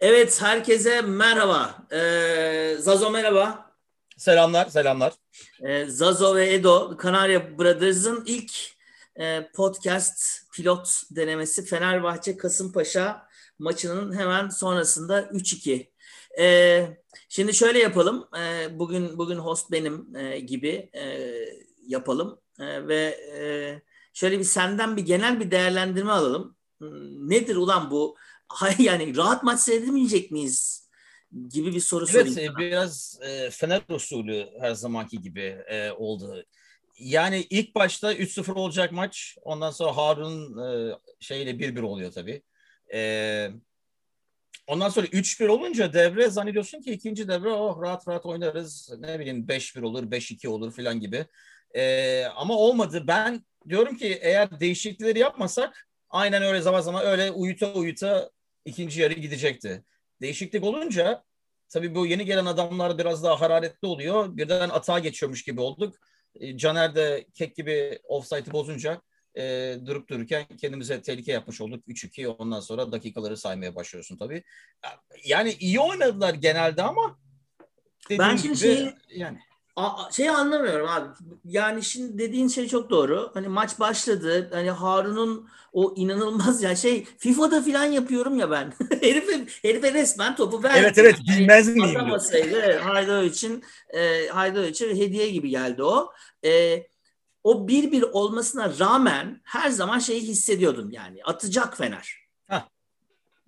Evet, herkese merhaba. Ee, Zazo merhaba. Selamlar, selamlar. Ee, Zazo ve Edo, Kanarya Brothers'ın ilk e, podcast pilot denemesi Fenerbahçe Kasımpaşa maçının hemen sonrasında 3-2. Ee, şimdi şöyle yapalım. Ee, bugün bugün host benim e, gibi e, yapalım e, ve e, şöyle bir senden bir genel bir değerlendirme alalım. Hmm, Nedir ulan bu? Hayır yani rahat maç seyredemeyecek miyiz? Gibi bir soru Evet, sorayım. e, biraz e, Fener usulü her zamanki gibi e, oldu. Yani ilk başta 3-0 olacak maç. Ondan sonra Harun e, şeyle 1-1 oluyor tabii. E, ondan sonra 3-1 olunca devre zannediyorsun ki ikinci devre oh rahat rahat oynarız. Ne bileyim 5-1 olur, 5-2 olur falan gibi. E, ama olmadı. Ben diyorum ki eğer değişiklikleri yapmasak aynen öyle zaman zaman öyle uyuta uyuta ikinci yarı gidecekti. Değişiklik olunca tabii bu yeni gelen adamlar biraz daha hararetli oluyor. Birden atağa geçiyormuş gibi olduk. E, Caner de kek gibi offside'ı bozunca e, durup dururken kendimize tehlike yapmış olduk. 3-2 ondan sonra dakikaları saymaya başlıyorsun tabii. Yani iyi oynadılar genelde ama Ben şimdi şeyi- yani A- şeyi anlamıyorum abi. Yani şimdi dediğin şey çok doğru. Hani maç başladı. Hani Harun'un o inanılmaz ya şey FIFA'da filan yapıyorum ya ben. herife, herife resmen topu verdi. evet evet Yani bilmez miyim? diyor. Atamasaydı evet, Haydarovic'in e, Haydarovic'e hediye gibi geldi o. E, o 1-1 olmasına rağmen her zaman şeyi hissediyordum yani. Atacak Fener.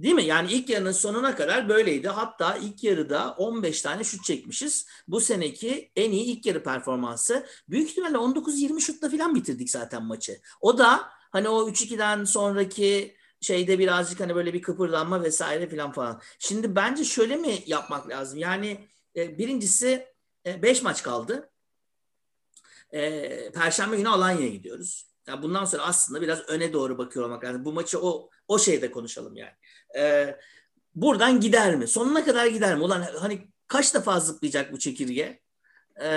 Değil mi? Yani ilk yarının sonuna kadar böyleydi. Hatta ilk yarıda 15 tane şut çekmişiz. Bu seneki en iyi ilk yarı performansı. Büyük ihtimalle 19-20 şutla falan bitirdik zaten maçı. O da hani o 3-2'den sonraki şeyde birazcık hani böyle bir kıpırdanma vesaire falan falan. Şimdi bence şöyle mi yapmak lazım? Yani e, birincisi 5 maç kaldı. E, Perşembe günü Alanya'ya gidiyoruz. Yani bundan sonra aslında biraz öne doğru bakıyor olmak lazım. Bu maçı o o şeyde konuşalım yani. E, buradan gider mi? Sonuna kadar gider mi? Ulan hani kaç defa zıplayacak bu çekirge? E,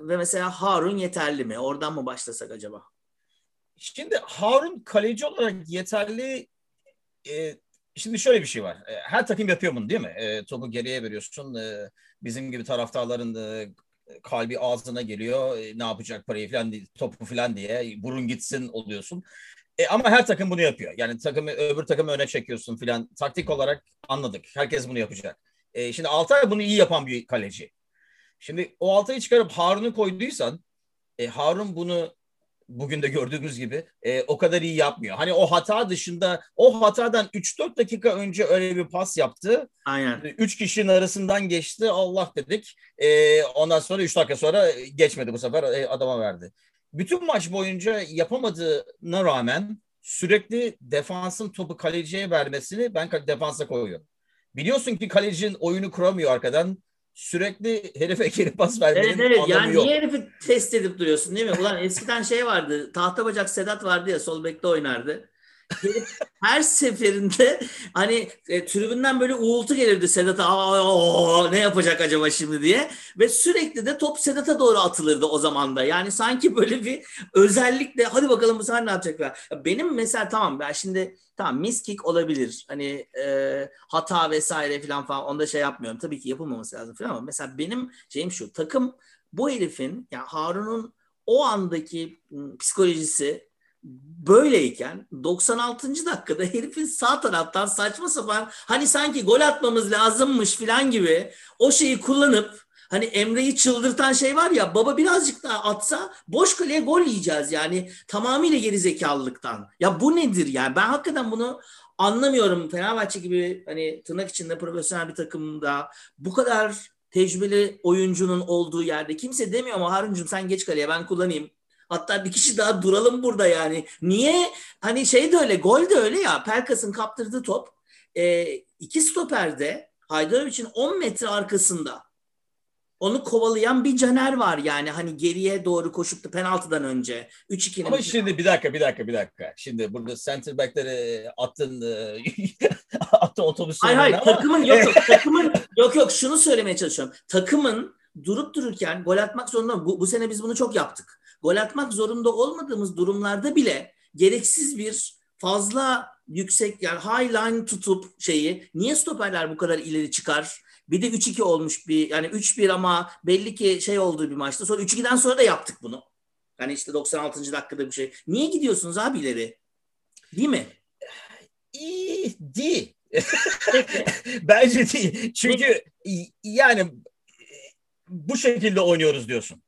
ve mesela Harun yeterli mi? Oradan mı başlasak acaba? Şimdi Harun kaleci olarak yeterli e, şimdi şöyle bir şey var. E, her takım yapıyor bunu değil mi? E, topu geriye veriyorsun. E, bizim gibi taraftarların e, kalbi ağzına geliyor. E, ne yapacak parayı falan diye, topu falan diye vurun gitsin oluyorsun. E, ama her takım bunu yapıyor. Yani takımı öbür takımı öne çekiyorsun filan. Taktik olarak anladık. Herkes bunu yapacak. E, şimdi Altay bunu iyi yapan bir kaleci. Şimdi o Altay'ı çıkarıp Harun'u koyduysan e, Harun bunu bugün de gördüğümüz gibi e, o kadar iyi yapmıyor. Hani o hata dışında o hatadan 3-4 dakika önce öyle bir pas yaptı. Aynen. Üç kişinin arasından geçti. Allah dedik. E, ondan sonra 3 dakika sonra geçmedi bu sefer e, adama verdi. Bütün maç boyunca yapamadığına rağmen sürekli defansın topu kaleciye vermesini ben defansa koyuyorum. Biliyorsun ki kalecinin oyunu kuramıyor arkadan. Sürekli herife geri pas vermenin Evet evet anlamı yani yok. niye herifi test edip duruyorsun değil mi? Ulan eskiden şey vardı tahta bacak Sedat vardı ya sol bekte oynardı. Herif her seferinde hani e, tribünden böyle uğultu gelirdi Sedat'a "Aa, aa, ne yapacak acaba şimdi diye ve sürekli de top Sedat'a doğru atılırdı o zaman da. Yani sanki böyle bir özellikle hadi bakalım bu sefer ne yapacaklar. Ya Benim mesela tamam ben şimdi tamam miskik olabilir. Hani e, hata vesaire falan falan onda şey yapmıyorum. Tabii ki yapılmaması lazım falan ama mesela benim şeyim şu takım bu herifin yani Harun'un o andaki ım, psikolojisi böyleyken 96. dakikada herifin sağ taraftan saçma sapan hani sanki gol atmamız lazımmış falan gibi o şeyi kullanıp hani Emre'yi çıldırtan şey var ya baba birazcık daha atsa boş kaleye gol yiyeceğiz yani tamamıyla gerizekalılıktan. Ya bu nedir yani ben hakikaten bunu anlamıyorum Fenerbahçe gibi hani tırnak içinde profesyonel bir takımda bu kadar tecrübeli oyuncunun olduğu yerde kimse demiyor ama Harun'cum sen geç kaleye ben kullanayım. Hatta bir kişi daha duralım burada yani. Niye? Hani şey de öyle, gol de öyle ya. Pelkas'ın kaptırdığı top. E, iki stoperde Haydarovic'in 10 metre arkasında. Onu kovalayan bir Caner var yani. Hani geriye doğru koşup da penaltıdan önce. 3-2'nin. Ama şimdi bir dakika bir dakika bir dakika. Şimdi burada center back'leri attın e, attı otobüsü. Hayır hayır ama- takımın yok yok takımın yok yok şunu söylemeye çalışıyorum. Takımın durup dururken gol atmak zorunda bu, bu sene biz bunu çok yaptık. Gol atmak zorunda olmadığımız durumlarda bile gereksiz bir fazla yüksek yani high line tutup şeyi niye stoperler bu kadar ileri çıkar? Bir de 3-2 olmuş bir yani 3-1 ama belli ki şey olduğu bir maçta. Sonra 3-2'den sonra da yaptık bunu. Hani işte 96. dakikada bir şey. Niye gidiyorsunuz abi ileri? Değil mi? İyi değil. Bence değil. Çünkü yani bu şekilde oynuyoruz diyorsun.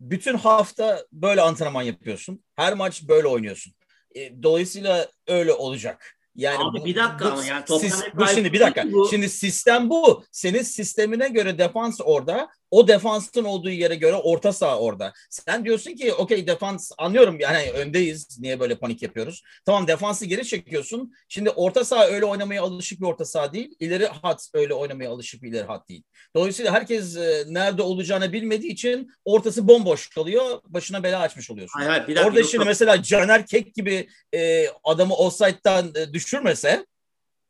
Bütün hafta böyle antrenman yapıyorsun. Her maç böyle oynuyorsun. E, dolayısıyla öyle olacak. Yani Abi bu, bir dakika bu, ama yani siz, bu şimdi bir dakika. Bu. Şimdi sistem bu. Senin sistemine göre defans orada. O defansın olduğu yere göre orta saha orada. Sen diyorsun ki okey defans anlıyorum yani öndeyiz. Niye böyle panik yapıyoruz? Tamam defansı geri çekiyorsun. Şimdi orta saha öyle oynamaya alışık bir orta saha değil. İleri hat öyle oynamaya alışık bir ileri hat değil. Dolayısıyla herkes e, nerede olacağını bilmediği için ortası bomboş kalıyor. Başına bela açmış oluyorsun. Hayır, hayır, bir dakika, Orada şimdi yok. mesela Caner Kek gibi e, adamı offside'dan e, düşürmese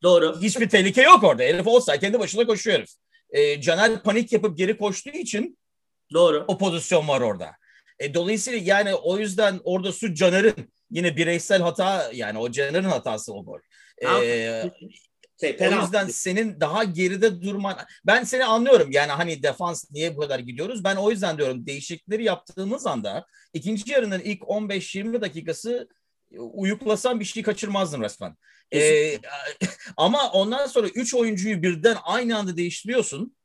Doğru. Hiçbir tehlike yok orada. Herif offside kendi başına koşuyor herif. E, Caner panik yapıp geri koştuğu için Doğru. O pozisyon var orada. E, dolayısıyla yani o yüzden orada su Caner'in yine bireysel hata yani o Caner'in hatası o gol. E, şey, o yüzden senin daha geride durman ben seni anlıyorum yani hani defans niye bu kadar gidiyoruz ben o yüzden diyorum değişiklikleri yaptığımız anda ikinci yarının ilk 15-20 dakikası uyuklasan bir şey kaçırmazdın resmen. Ee, ama ondan sonra üç oyuncuyu birden aynı anda değiştiriyorsun.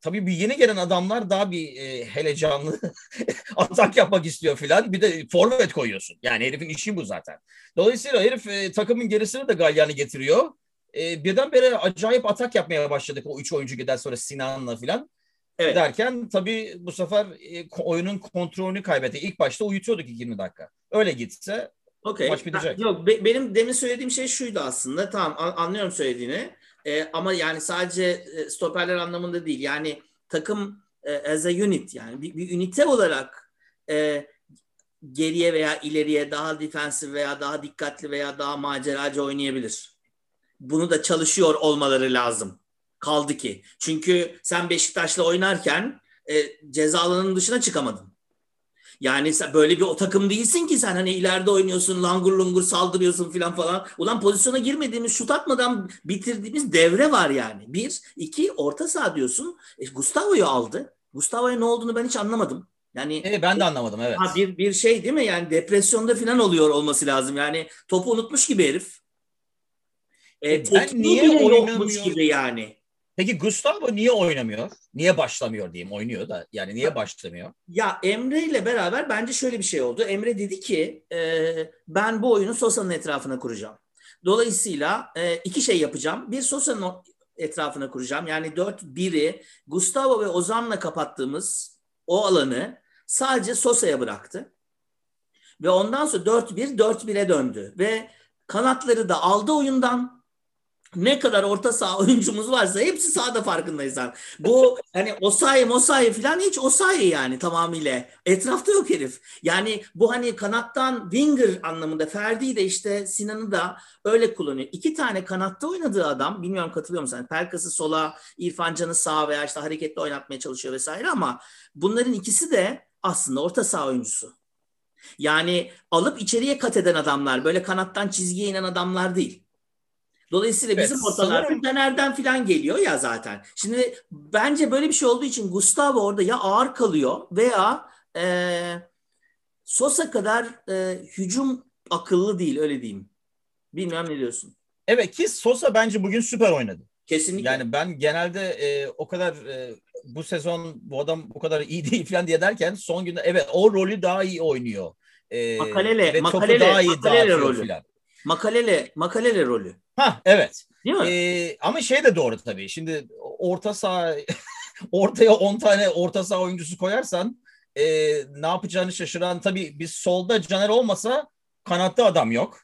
Tabii bir yeni gelen adamlar daha bir e, hele canlı atak yapmak istiyor filan. Bir de forvet koyuyorsun. Yani herifin işi bu zaten. Dolayısıyla herif e, takımın gerisini de Galyan'ı getiriyor. E, birdenbire acayip atak yapmaya başladık o üç oyuncu gider sonra Sinan'la filan. Evet. Derken tabii bu sefer e, oyunun kontrolünü kaybetti. İlk başta uyutuyorduk 20 dakika. Öyle gitse Okay. Maç bitecek. Yok be, benim demin söylediğim şey şuydu aslında. Tamam anlıyorum söylediğini. Ee, ama yani sadece e, stoperler anlamında değil. Yani takım e, as a unit yani bir, bir ünite olarak e, geriye veya ileriye daha defensif veya daha dikkatli veya daha maceracı oynayabilir. Bunu da çalışıyor olmaları lazım. Kaldı ki. Çünkü sen Beşiktaş'la oynarken e, ceza alanının dışına çıkamadın. Yani sen böyle bir o takım değilsin ki sen hani ileride oynuyorsun langur lungur saldırıyorsun filan falan. Ulan pozisyona girmediğimiz şut atmadan bitirdiğimiz devre var yani. Bir, iki orta saha diyorsun. E, Gustavo'yu aldı. Gustavo'ya ne olduğunu ben hiç anlamadım. Yani e, ben de anlamadım evet. Ha, bir bir şey değil mi? Yani depresyonda falan oluyor olması lazım. Yani topu unutmuş gibi herif. E, ben niye oynamıyor gibi yani. Peki Gustavo niye oynamıyor? Niye başlamıyor diyeyim. Oynuyor da yani niye başlamıyor? Ya Emre ile beraber bence şöyle bir şey oldu. Emre dedi ki e, ben bu oyunu Sosa'nın etrafına kuracağım. Dolayısıyla e, iki şey yapacağım. Bir Sosa'nın etrafına kuracağım. Yani 4-1'i Gustavo ve Ozan'la kapattığımız o alanı sadece Sosa'ya bıraktı. Ve ondan sonra 4-1 4-1'e döndü. Ve kanatları da aldı oyundan ne kadar orta saha oyuncumuz varsa hepsi sahada farkındayız abi. Bu hani Osayi Mosayi falan hiç Osayi yani tamamıyla. Etrafta yok herif. Yani bu hani kanattan winger anlamında Ferdi de işte Sinan'ı da öyle kullanıyor. İki tane kanatta oynadığı adam bilmiyorum katılıyor musun? Yani Pelkas'ı sola, İrfan Can'ı sağa veya işte hareketli oynatmaya çalışıyor vesaire ama bunların ikisi de aslında orta saha oyuncusu. Yani alıp içeriye kat eden adamlar böyle kanattan çizgiye inen adamlar değil. Dolayısıyla evet, bizim ortalar sanırım... Fener'den falan geliyor ya zaten. Şimdi bence böyle bir şey olduğu için Gustavo orada ya ağır kalıyor veya e, Sosa kadar e, hücum akıllı değil öyle diyeyim. Bilmiyorum ne diyorsun. Evet ki Sosa bence bugün süper oynadı. Kesinlikle. Yani ben genelde e, o kadar e, bu sezon bu adam bu kadar iyi değil falan diye derken son günde evet o rolü daha iyi oynuyor. E, makalele, ve makalele, daha iyi makalele rolü. Falan. Makalele, makalele rolü. Ha evet. Değil mi? Ee, ama şey de doğru tabii. Şimdi orta saha ortaya 10 tane orta saha oyuncusu koyarsan e, ne yapacağını şaşıran tabii biz solda Caner olmasa kanatta adam yok.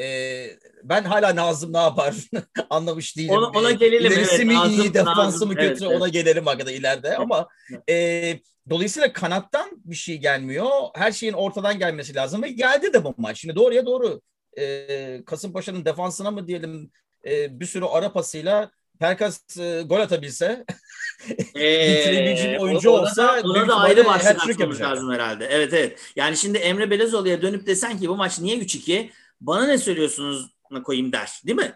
E, ben hala Nazım ne yapar anlamış değilim. Ona, ona gelelim. İlerisi evet, mi Nazım, iyi, defansı Nazım, mı kötü evet, ona gelelim hakikaten ileride evet. ama e, dolayısıyla kanattan bir şey gelmiyor. Her şeyin ortadan gelmesi lazım ve geldi de bu maç. Şimdi doğruya doğru e, Kasımpaşa'nın defansına mı diyelim e, bir sürü ara pasıyla Pelkas e, gol atabilse ee, oyuncu o, olsa ona da ayrı başlık lazım herhalde. Evet evet. Yani şimdi Emre Belezoğlu'ya dönüp desen ki bu maç niye 3-2? Bana ne söylüyorsunuz koyayım der. Değil mi?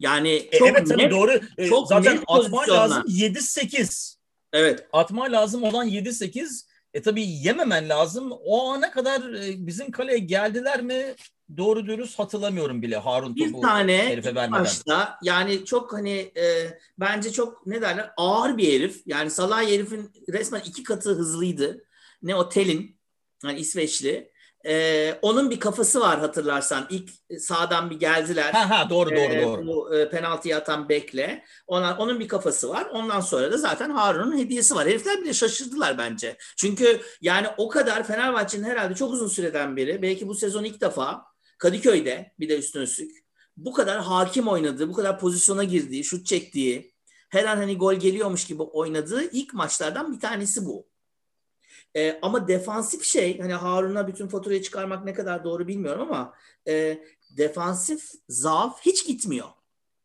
Yani e, çok evet tabii net, doğru. E, çok zaten atma lazım 7-8. Evet. Atma lazım olan 7-8. E tabii yememen lazım. O ana kadar e, bizim kaleye geldiler mi? Doğru dürüst hatırlamıyorum bile Harun Bir topu tane herife vermeden. başta yani çok hani e, bence çok ne derler ağır bir herif. Yani Salah herifin resmen iki katı hızlıydı. Ne o Telin yani İsveçli. E, onun bir kafası var hatırlarsan. İlk sağdan bir geldiler. Ha ha doğru doğru Ee, doğru. Bu e, penaltıyı atan Bekle. Ona, onun bir kafası var. Ondan sonra da zaten Harun'un hediyesi var. Herifler bile şaşırdılar bence. Çünkü yani o kadar Fenerbahçe'nin herhalde çok uzun süreden beri belki bu sezon ilk defa Kadıköy'de bir de üstüne üstlük bu kadar hakim oynadığı, bu kadar pozisyona girdiği, şut çektiği, her an hani gol geliyormuş gibi oynadığı ilk maçlardan bir tanesi bu. Ee, ama defansif şey hani Harun'a bütün faturayı çıkarmak ne kadar doğru bilmiyorum ama e, defansif zaaf hiç gitmiyor.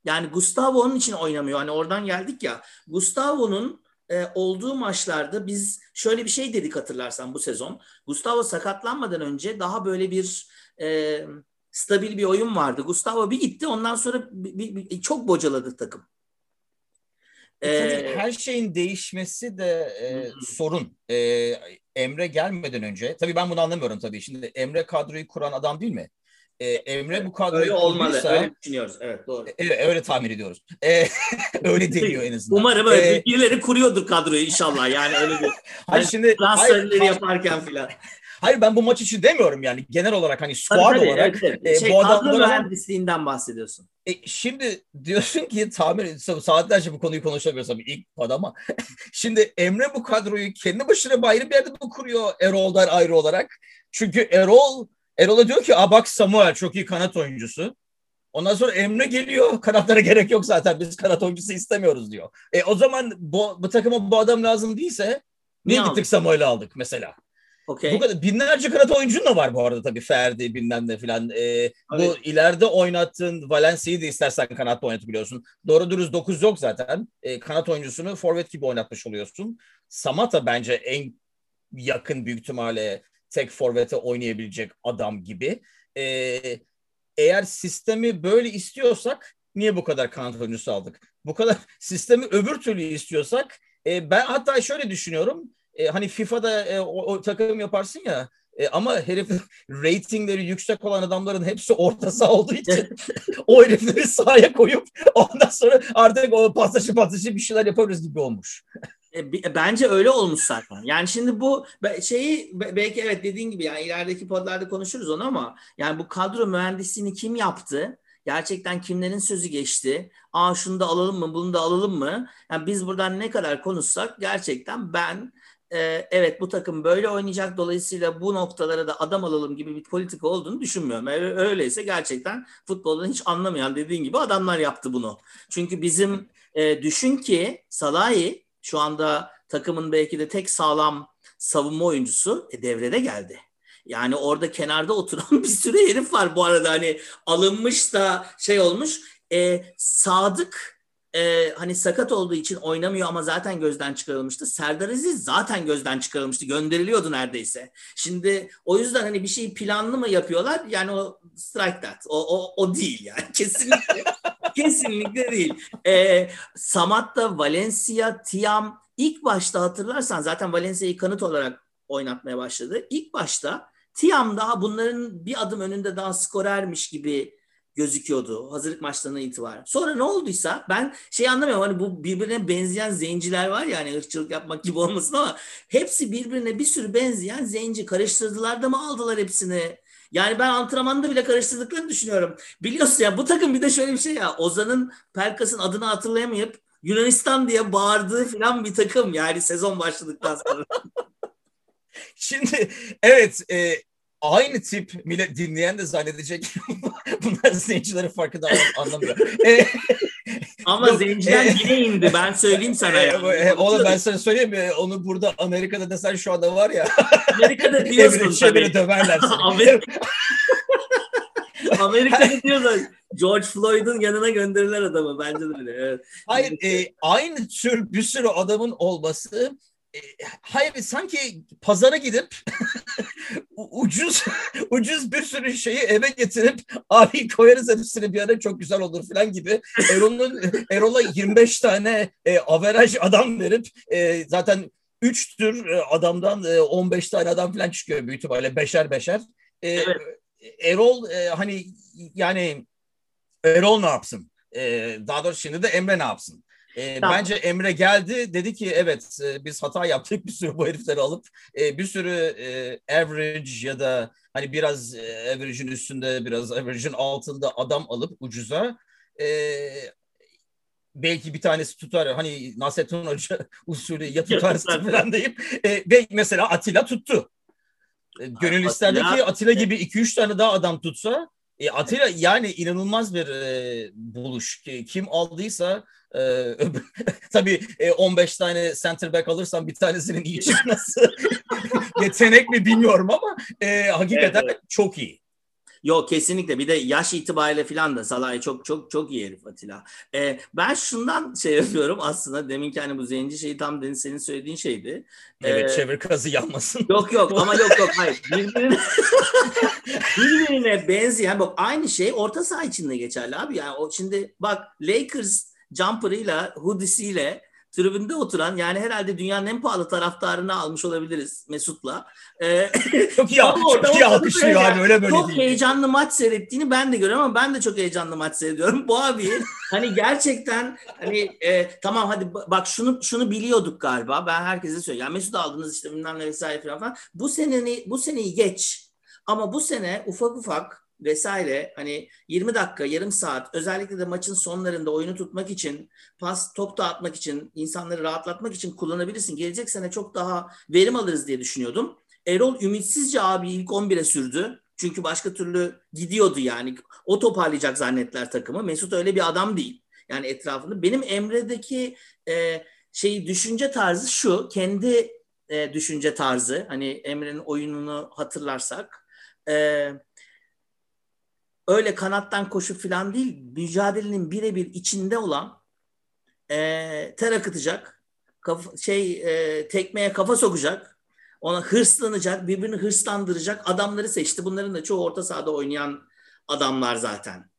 Yani Gustavo onun için oynamıyor. Hani oradan geldik ya. Gustavo'nun e, olduğu maçlarda biz şöyle bir şey dedik hatırlarsan bu sezon. Gustavo sakatlanmadan önce daha böyle bir e, stabil bir oyun vardı. Gustavo bir gitti ondan sonra bir, bir, bir, çok bocaladı takım. E, Ee, her şeyin değişmesi de e, Hı sorun. E, Emre gelmeden önce, tabii ben bunu anlamıyorum tabii. Şimdi Emre kadroyu kuran adam değil mi? E, Emre bu kadroyu öyle olmalı. kurduysa- Öyle düşünüyoruz. Evet doğru. Evet, öyle tahmin ediyoruz. E, öyle deniyor en azından. Umarım öyle. E, Birileri kuruyordur kadroyu inşallah. Yani öyle bir hayır şimdi transferleri hayır, yaparken filan. Hayır ben bu maç için demiyorum yani genel olarak hani Tabii, squad tabii, olarak evet, evet. e, şey, bu adamlara mühendisliğinden bahsediyorsun. E, şimdi diyorsun ki tahmin saatlerce bu konuyu konuşabiliriz tabii ilk pod ama şimdi Emre bu kadroyu kendi başına ayrı bir yerde mi kuruyor Erol'dan ayrı olarak? Çünkü Erol Erol'a diyor ki a bak Samuel çok iyi kanat oyuncusu. Ondan sonra Emre geliyor. Kanatlara gerek yok zaten. Biz kanat oyuncusu istemiyoruz diyor. E o zaman bu, bu takıma bu adam lazım değilse niye Niye gittik? Samuel'i aldık mesela? Okey. Bu kadar binlerce kanat oyuncun da var bu arada tabii Ferdi bilmem ne filan. Ee, bu Evet. ileride oynattığın Valencia'yı da istersen kanatta oynatabiliyorsun. Doğru dürüst 9 yok zaten. Ee, kanat oyuncusunu forvet gibi oynatmış oluyorsun. Samata bence en yakın büyük ihtimalle tek forvete oynayabilecek adam gibi. Ee, eğer sistemi böyle istiyorsak niye bu kadar kanat oyuncusu aldık? Bu kadar sistemi öbür türlü istiyorsak e, ben hatta şöyle düşünüyorum. E, hani FIFA'da e, o, o takım yaparsın ya e, ama herif ratingleri yüksek olan adamların hepsi orta saha olduğu için o herifleri sahaya koyup ondan sonra artık o paslaşıp paslaşıp bir şeyler yapabiliriz gibi olmuş. E, b- Bence öyle olmuş zaten. Yani şimdi bu şeyi be- belki evet dediğin gibi yani ilerideki podlarda konuşuruz onu ama yani bu kadro mühendisliğini kim yaptı? Gerçekten kimlerin sözü geçti? Aa şunu da alalım mı, bunu da alalım mı? Yani biz buradan ne kadar konuşsak gerçekten ben e, evet bu takım böyle oynayacak dolayısıyla bu noktalara da adam alalım gibi bir politika olduğunu düşünmüyorum. Öyle- Öyleyse gerçekten futboldan hiç anlamayan dediğin gibi adamlar yaptı bunu. Çünkü bizim e, düşün ki Salahi şu anda takımın belki de tek sağlam savunma oyuncusu e, devrede geldi. Yani orada kenarda oturan bir sürü herif var bu arada hani alınmış da şey olmuş. E, Sadık e, hani sakat olduğu için oynamıyor ama zaten gözden çıkarılmıştı. Serdar Aziz zaten gözden çıkarılmıştı. Gönderiliyordu neredeyse. Şimdi o yüzden hani bir şeyi planlı mı yapıyorlar? Yani o strike that. O, o, o değil yani. Kesinlikle. kesinlikle değil. E, Samat'ta Valencia, Tiam ilk başta hatırlarsan zaten Valencia'yı kanıt olarak oynatmaya başladı. İlk başta Tiam daha bunların bir adım önünde daha skorermiş gibi gözüküyordu hazırlık maçlarına itibaren. Sonra ne olduysa ben şey anlamıyorum hani bu birbirine benzeyen zenciler var ya hani ırkçılık yapmak gibi olmasın ama hepsi birbirine bir sürü benzeyen zenci karıştırdılar da mı aldılar hepsini? Yani ben antrenmanda bile karıştırdıklarını düşünüyorum. Biliyorsun ya bu takım bir de şöyle bir şey ya Ozan'ın Pelkas'ın adını hatırlayamayıp Yunanistan diye bağırdığı falan bir takım yani sezon başladıktan sonra. Şimdi evet e, aynı tip millet dinleyen de zannedecek bunlar zencilerin farkında anlamıyor. E, Ama Yok, zenciden e- yine indi ben söyleyeyim sana e, yani. e, oğlum ben sana söyleyeyim mi? Onu burada Amerika'da desen şu anda var ya. Amerika'da diyorsun tabii. döverler seni. Amerika- Amerika'da diyorlar George Floyd'un yanına gönderirler adamı bence de öyle. Evet. Hayır e, aynı tür bir sürü adamın olması hayır sanki pazara gidip ucuz ucuz bir sürü şeyi eve getirip abi koyarız hepsini bir ara çok güzel olur falan gibi Erol'un Erol'a 25 tane e, averaj adam verip e, zaten 3 tür e, adamdan e, 15 tane adam falan çıkıyor büyük ihtimalle beşer beşer. E, evet. Erol e, hani yani Erol ne yapsın? E, daha doğrusu şimdi de Emre ne yapsın? E, tamam. Bence Emre geldi dedi ki evet e, biz hata yaptık bir sürü bu herifleri alıp e, bir sürü e, average ya da hani biraz e, average'in üstünde biraz average'in altında adam alıp ucuza e, belki bir tanesi tutar hani Nasrettin Hoca usulü ya tutarsın falan deyip e, ve mesela Atilla tuttu. E, gönül isterdi ki Atilla gibi 2-3 tane daha adam tutsa e, Atilla yani inanılmaz bir e, buluş. Kim aldıysa e, tabii e, 15 tane center back alırsam bir tanesinin iyi çıkması yetenek mi bilmiyorum ama e, hakikaten evet, evet. çok iyi. Yok kesinlikle bir de yaş itibariyle falan da Salah'ı çok çok çok iyi herif Atilla. Ee, ben şundan şey yapıyorum aslında deminki hani bu zenci şeyi tam demin senin söylediğin şeydi. Evet ee, çevir kazı yanmasın. Yok yok ama yok yok hayır. Birbirine, birbirine benzeyen bak aynı şey orta saha içinde geçerli abi. Yani o şimdi bak Lakers jumper'ıyla hoodie'siyle tribünde oturan yani herhalde dünyanın en pahalı taraftarını almış olabiliriz Mesut'la. Ee, çok iyi, çok iyi alkışlıyor abi öyle böyle Çok değil. heyecanlı maç seyrettiğini ben de görüyorum ama ben de çok heyecanlı maç seyrediyorum. Bu abi hani gerçekten hani e, tamam hadi bak şunu şunu biliyorduk galiba. Ben herkese söylüyorum. Yani Mesut aldınız işte bilmem ne vesaire falan. Bu seneni bu seneyi geç. Ama bu sene ufak ufak vesaire hani 20 dakika, yarım saat özellikle de maçın sonlarında oyunu tutmak için, pas, top dağıtmak için, insanları rahatlatmak için kullanabilirsin. Gelecek sene çok daha verim alırız diye düşünüyordum. Erol ümitsizce abi ilk 11'e sürdü. Çünkü başka türlü gidiyordu yani. O toparlayacak zannettiler takımı. Mesut öyle bir adam değil. Yani etrafında. Benim Emre'deki e, şeyi düşünce tarzı şu. Kendi e, düşünce tarzı. Hani Emre'nin oyununu hatırlarsak. Eee öyle kanattan koşup falan değil mücadelenin birebir içinde olan e, ter akıtacak kafa, şey e, tekmeye kafa sokacak ona hırslanacak birbirini hırslandıracak adamları seçti. Bunların da çoğu orta sahada oynayan adamlar zaten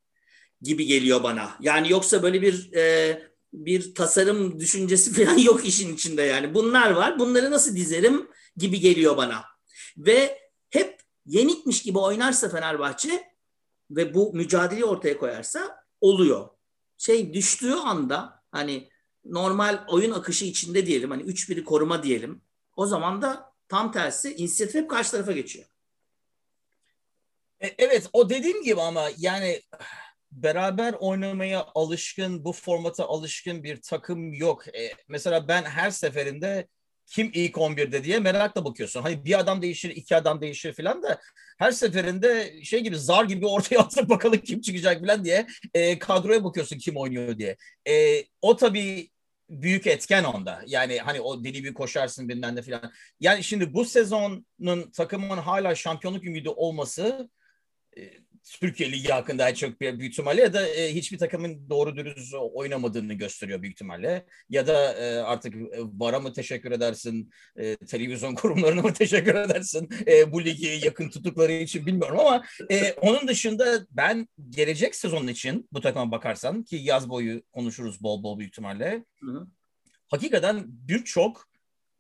gibi geliyor bana. Yani yoksa böyle bir e, bir tasarım düşüncesi falan yok işin içinde yani. Bunlar var. Bunları nasıl dizerim gibi geliyor bana. Ve hep yenikmiş gibi oynarsa Fenerbahçe ve bu mücadeleyi ortaya koyarsa oluyor. Şey düştüğü anda hani normal oyun akışı içinde diyelim hani 3-1'i koruma diyelim. O zaman da tam tersi inisiyatif hep karşı tarafa geçiyor. E, evet o dediğim gibi ama yani beraber oynamaya alışkın, bu formata alışkın bir takım yok. E, mesela ben her seferinde kim ilk 11'de diye merakla bakıyorsun. Hani bir adam değişir, iki adam değişir falan da her seferinde şey gibi zar gibi ortaya atıp bakalım kim çıkacak falan diye e, kadroya bakıyorsun kim oynuyor diye. E, o tabii büyük etken onda. Yani hani o deli bir koşarsın bilmem de falan. Yani şimdi bu sezonun takımın hala şampiyonluk ümidi olması e, Türkiye Ligi hakkında çok büyük ihtimalle ya da e, hiçbir takımın doğru dürüst oynamadığını gösteriyor büyük ihtimalle. Ya da e, artık e, VAR'a mı teşekkür edersin, e, televizyon kurumlarına mı teşekkür edersin e, bu ligi yakın tuttukları için bilmiyorum ama e, onun dışında ben gelecek sezon için bu takıma bakarsan ki yaz boyu konuşuruz bol bol büyük ihtimalle. Hı hı. Hakikaten birçok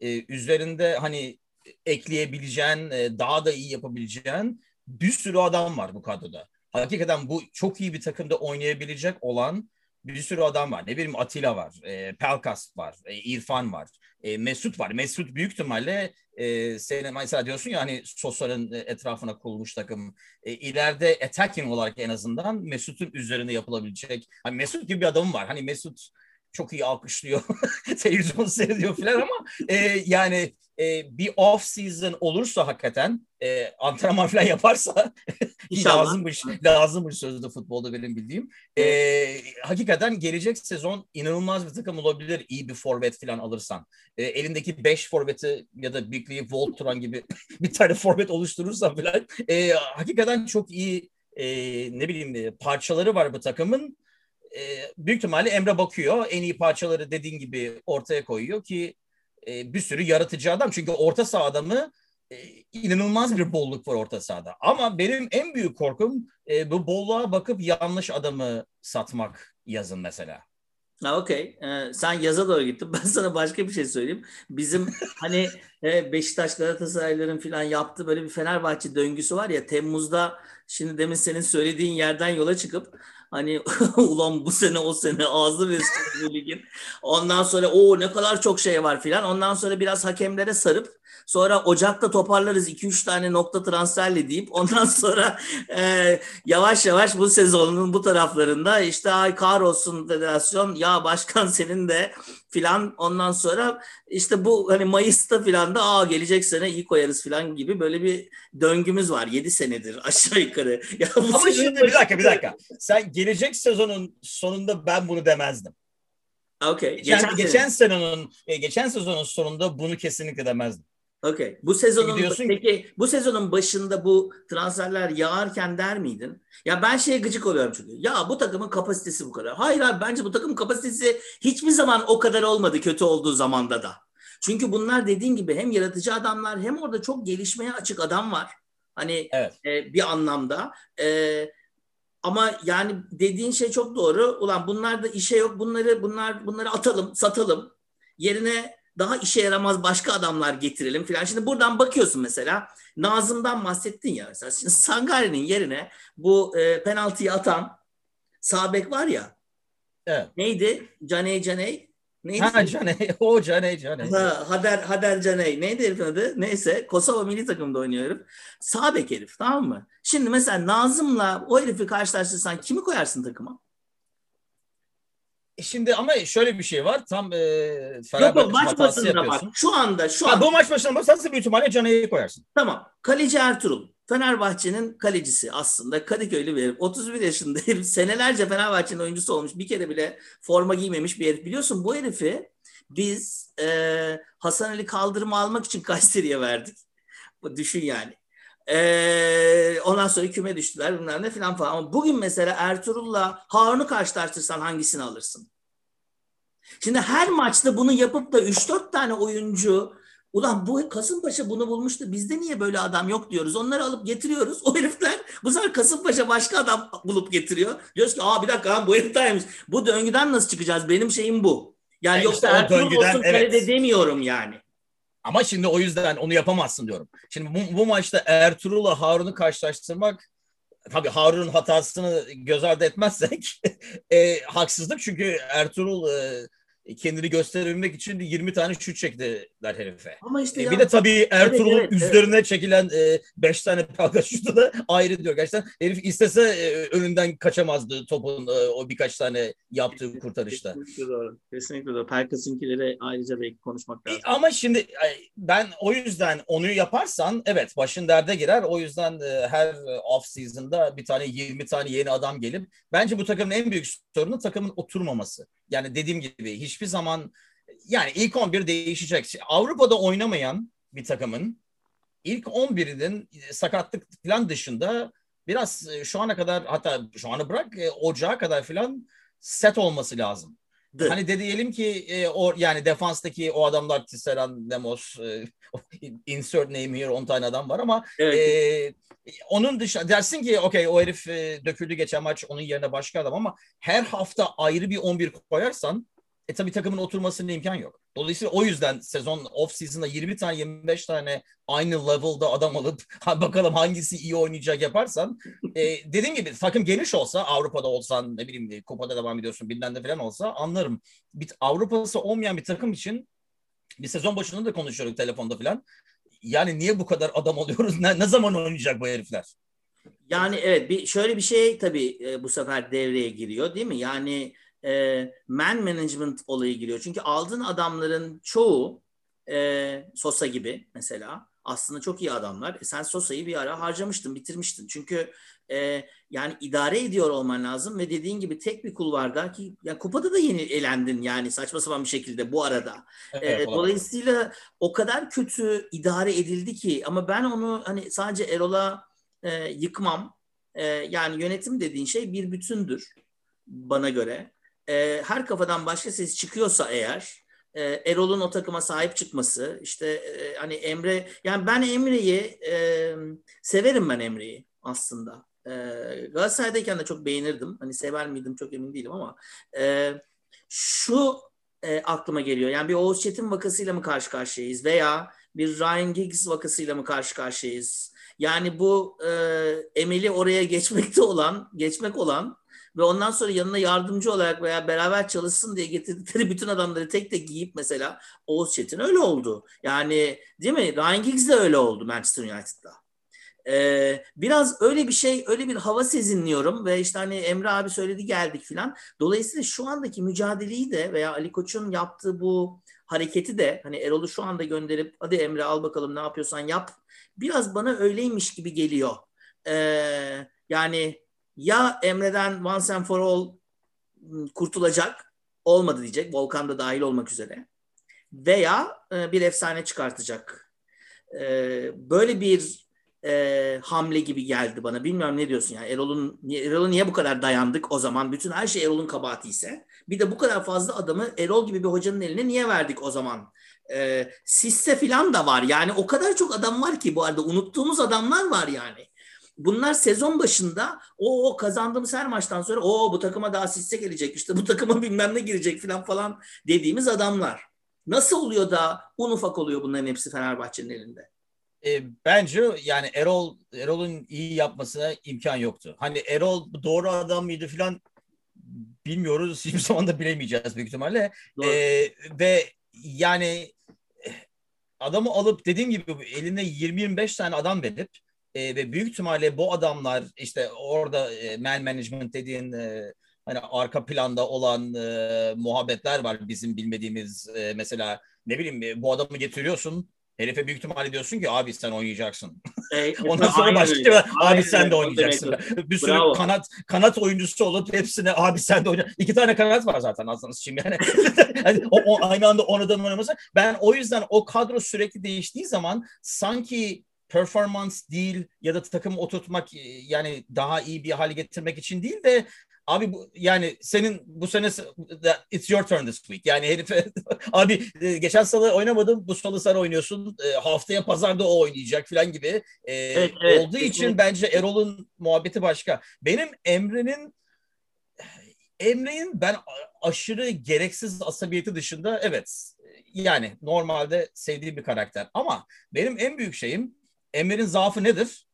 e, üzerinde hani ekleyebileceğin, e, daha da iyi yapabileceğin bir sürü adam var bu kadroda. Hakikaten bu çok iyi bir takımda oynayabilecek olan bir sürü adam var. Ne bileyim Atilla var, e, Pelkas var, e, İrfan var, e, Mesut var. Mesut büyük ihtimalle e, senin mesela diyorsun ya hani Sosa'nın etrafına kurulmuş takım. E, ileride attacking olarak en azından Mesut'un üzerinde yapılabilecek. Hani Mesut gibi bir adamım var. Hani Mesut çok iyi alkışlıyor. Televizyon seyrediyor falan ama e, yani e, bir off season olursa hakikaten e, antrenman falan yaparsa lazımmış, lazımmış sözde futbolda benim bildiğim. E, hakikaten gelecek sezon inanılmaz bir takım olabilir iyi bir forvet falan alırsan. E, elindeki 5 forveti ya da Bigly, Voltron gibi bir tane forvet oluşturursan falan e, hakikaten çok iyi e, ne bileyim parçaları var bu takımın e, büyük ihtimalle Emre bakıyor. En iyi parçaları dediğin gibi ortaya koyuyor ki e, bir sürü yaratıcı adam. Çünkü orta saha adamı e, inanılmaz bir bolluk var orta sahada. Ama benim en büyük korkum e, bu bolluğa bakıp yanlış adamı satmak yazın mesela. Ha okey. Ee, sen yaza doğru gittin. Ben sana başka bir şey söyleyeyim. Bizim hani e, Beşiktaş Galatasarayların falan yaptığı böyle bir Fenerbahçe döngüsü var ya Temmuz'da şimdi demin senin söylediğin yerden yola çıkıp hani ulan bu sene o sene ağzı ve ligin. Ondan sonra o ne kadar çok şey var filan. Ondan sonra biraz hakemlere sarıp Sonra Ocak'ta toparlarız 2-3 tane nokta transferle deyip ondan sonra e, yavaş yavaş bu sezonun bu taraflarında işte ay olsun federasyon ya başkan senin de filan ondan sonra işte bu hani Mayıs'ta filan da aa gelecek sene iyi koyarız filan gibi böyle bir döngümüz var 7 senedir aşağı yukarı. Ya bu Ama şimdi bir dakika bir dakika. Sen gelecek sezonun sonunda ben bunu demezdim. Okay. Geçen, geçen, geçen sezonun e, geçen sezonun sonunda bunu kesinlikle demezdim. Okey. Bu sezonun Gidiyorsun peki bu sezonun başında bu transferler yağarken der miydin? Ya ben şeye gıcık oluyorum çünkü. Ya bu takımın kapasitesi bu kadar. Hayır abi bence bu takımın kapasitesi hiçbir zaman o kadar olmadı kötü olduğu zamanda da. Çünkü bunlar dediğin gibi hem yaratıcı adamlar hem orada çok gelişmeye açık adam var. Hani evet. e, bir anlamda. E, ama yani dediğin şey çok doğru. Ulan bunlar da işe yok. Bunları bunlar bunları atalım, satalım. Yerine daha işe yaramaz başka adamlar getirelim filan. Şimdi buradan bakıyorsun mesela Nazım'dan bahsettin ya mesela. Şimdi Sangari'nin yerine bu e, penaltıyı atan Sabek var ya. Evet. Neydi? Caney Caney. Neydi? Ha Caney. O Caney Caney. Ha, Hader, Hader Caney. Neydi herifin adı? Neyse. Kosova milli takımda oynuyor herif. Sabek herif tamam mı? Şimdi mesela Nazım'la o herifi karşılaştırırsan kimi koyarsın takıma? E, şimdi ama şöyle bir şey var. Tam e, Yok yok maç başında bak. Şu anda şu ha, an. Bu maç başında basarsa büyük ihtimalle Caner'i koyarsın. Tamam. Kaleci Ertuğrul. Fenerbahçe'nin kalecisi aslında Kadıköylü bir herif. 31 yaşında herif. Senelerce Fenerbahçe'nin oyuncusu olmuş. Bir kere bile forma giymemiş bir herif. Biliyorsun bu herifi biz e, Hasan Ali kaldırımı almak için Kayseri'ye verdik. Düşün yani. Ee, ondan sonra küme düştüler bilmem ne falan falan. Ama bugün mesela Ertuğrul'la Harun'u karşılaştırsan hangisini alırsın? Şimdi her maçta bunu yapıp da 3-4 tane oyuncu ulan bu Kasımpaşa bunu bulmuştu bizde niye böyle adam yok diyoruz. Onları alıp getiriyoruz. O herifler bu sefer Kasımpaşa başka adam bulup getiriyor. Diyoruz ki aa bir dakika bu herif Bu döngüden nasıl çıkacağız? Benim şeyim bu. Yani e yoksa işte Ertuğrul döngüden, olsun evet. demiyorum yani. Ama şimdi o yüzden onu yapamazsın diyorum. Şimdi bu, bu maçta Ertuğrul'la Harun'u karşılaştırmak tabii Harun'un hatasını göz ardı etmezsek e, haksızlık çünkü Ertuğrul e, kendini gösterebilmek için 20 tane şut çektiler herife. Ama işte e, bir de tabii Ertuğrul'un evet, evet, üzerine evet. çekilen 5 e, tane palka şutu da ayrı diyor. Gerçekten herif istese e, önünden kaçamazdı topun e, o birkaç tane yaptığı kurtarışta. Kesinlikle doğru. Kesinlikle doğru. Pelkas'ınkileri ayrıca belki konuşmak lazım. Ama şimdi ben o yüzden onu yaparsan evet başın derde girer. O yüzden e, her off season'da bir tane 20 tane yeni adam gelip bence bu takımın en büyük sorunu takımın oturmaması. Yani dediğim gibi hiçbir zaman yani ilk 11 değişecek. Avrupa'da oynamayan bir takımın ilk 11'inin sakatlık falan dışında biraz e, şu ana kadar hatta şu anı bırak e, ocağa kadar falan set olması lazım. Hani de diyelim ki e, o yani defanstaki o adamlar Tisserand, Demos, e, insert name here 10 tane adam var ama evet. e, onun dışında dersin ki okey o herif e, döküldü geçen maç onun yerine başka adam ama her hafta ayrı bir 11 koyarsan e tabii takımın oturmasının imkan yok. Dolayısıyla o yüzden sezon off season'da 20 tane 25 tane aynı level'da adam alıp bakalım hangisi iyi oynayacak yaparsan e, dediğim gibi takım geniş olsa Avrupa'da olsan ne bileyim kupada devam ediyorsun bilmem de falan olsa anlarım. Bir Avrupa'sı olmayan bir takım için bir sezon başında da konuşuyorduk telefonda falan. Yani niye bu kadar adam alıyoruz? Ne, ne zaman oynayacak bu herifler? Yani evet bir şöyle bir şey tabii e, bu sefer devreye giriyor değil mi? Yani e, man management olayı giriyor. Çünkü aldığın adamların çoğu e, Sosa gibi mesela aslında çok iyi adamlar. E, sen Sosa'yı bir ara harcamıştın, bitirmiştin. Çünkü e, yani idare ediyor olman lazım ve dediğin gibi tek bir kulvarda ki yani kupada da yeni elendin yani saçma sapan bir şekilde bu arada. Evet, e, dolayısıyla o kadar kötü idare edildi ki ama ben onu hani sadece Erol'a e, yıkmam. E, yani yönetim dediğin şey bir bütündür bana göre e, her kafadan başka ses çıkıyorsa eğer e, Erol'un o takıma sahip çıkması işte e, hani Emre yani ben Emre'yi e, severim ben Emre'yi aslında. E, Galatasaray'dayken de çok beğenirdim. Hani sever miydim çok emin değilim ama e, şu e, aklıma geliyor. Yani bir Oğuz Çetin vakasıyla mı karşı karşıyayız veya bir Ryan Giggs vakasıyla mı karşı karşıyayız? Yani bu e, emeli oraya geçmekte olan, geçmek olan ve ondan sonra yanına yardımcı olarak veya beraber çalışsın diye getirdikleri bütün adamları tek tek giyip mesela Oğuz Çetin öyle oldu. Yani değil mi? Ryan Giggs de öyle oldu Manchester United'da. Ee, biraz öyle bir şey, öyle bir hava sezinliyorum ve işte hani Emre abi söyledi geldik filan. Dolayısıyla şu andaki mücadeleyi de veya Ali Koç'un yaptığı bu hareketi de hani Erol'u şu anda gönderip hadi Emre al bakalım ne yapıyorsan yap. Biraz bana öyleymiş gibi geliyor. Ee, yani ya Emre'den once and for all kurtulacak olmadı diyecek. Volkan da dahil olmak üzere. Veya e, bir efsane çıkartacak. E, böyle bir e, hamle gibi geldi bana. Bilmiyorum ne diyorsun ya. Erol'un Erol'a niye bu kadar dayandık o zaman? Bütün her şey Erol'un kabahati ise. Bir de bu kadar fazla adamı Erol gibi bir hocanın eline niye verdik o zaman? E, Sisse falan da var. Yani o kadar çok adam var ki bu arada unuttuğumuz adamlar var yani. Bunlar sezon başında o, o kazandığımız her maçtan sonra o bu takıma daha Sisse gelecek işte bu takıma bilmem ne girecek falan falan dediğimiz adamlar. Nasıl oluyor da un ufak oluyor bunların hepsi Fenerbahçe'nin elinde? E, bence yani Erol Erol'un iyi yapmasına imkan yoktu. Hani Erol doğru adam mıydı falan bilmiyoruz. Hiçbir zaman da bilemeyeceğiz büyük ihtimalle. E, ve yani adamı alıp dediğim gibi elinde 20-25 tane adam verip e, ve büyük ihtimalle bu adamlar işte orada e, man management dediğin e, hani arka planda olan e, muhabbetler var bizim bilmediğimiz e, mesela ne bileyim bu adamı getiriyorsun Herife büyük ihtimalle diyorsun ki abi sen oynayacaksın. E, Ondan sonra başka öyle. abi aynen sen de oynayacaksın. Bir sürü Bravo. kanat kanat oyuncusu olup hepsine abi sen de oynayacaksın. İki tane kanat var zaten aslında şimdi yani. yani o, o, aynı anda oynadan oynaması. Ben o yüzden o kadro sürekli değiştiği zaman sanki performans değil ya da takım oturtmak yani daha iyi bir hale getirmek için değil de Abi bu yani senin bu sene it's your turn this week. Yani herife abi e, geçen salı oynamadım bu salı sen oynuyorsun. E, haftaya pazarda o oynayacak falan gibi. E, evet, evet, olduğu evet, için bence Erol'un muhabbeti başka. Benim Emre'nin Emre'nin ben aşırı gereksiz asabiyeti dışında evet yani normalde sevdiğim bir karakter ama benim en büyük şeyim Emre'nin zaafı nedir?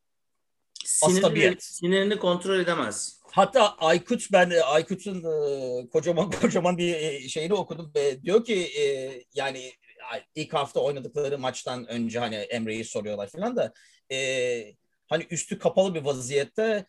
Sinirini, sinirini kontrol edemez. Hatta Aykut ben e, Aykut'un e, kocaman kocaman bir e, şeyini okudum ve diyor ki e, yani ilk hafta oynadıkları maçtan önce hani Emre'yi soruyorlar falan da e, hani üstü kapalı bir vaziyette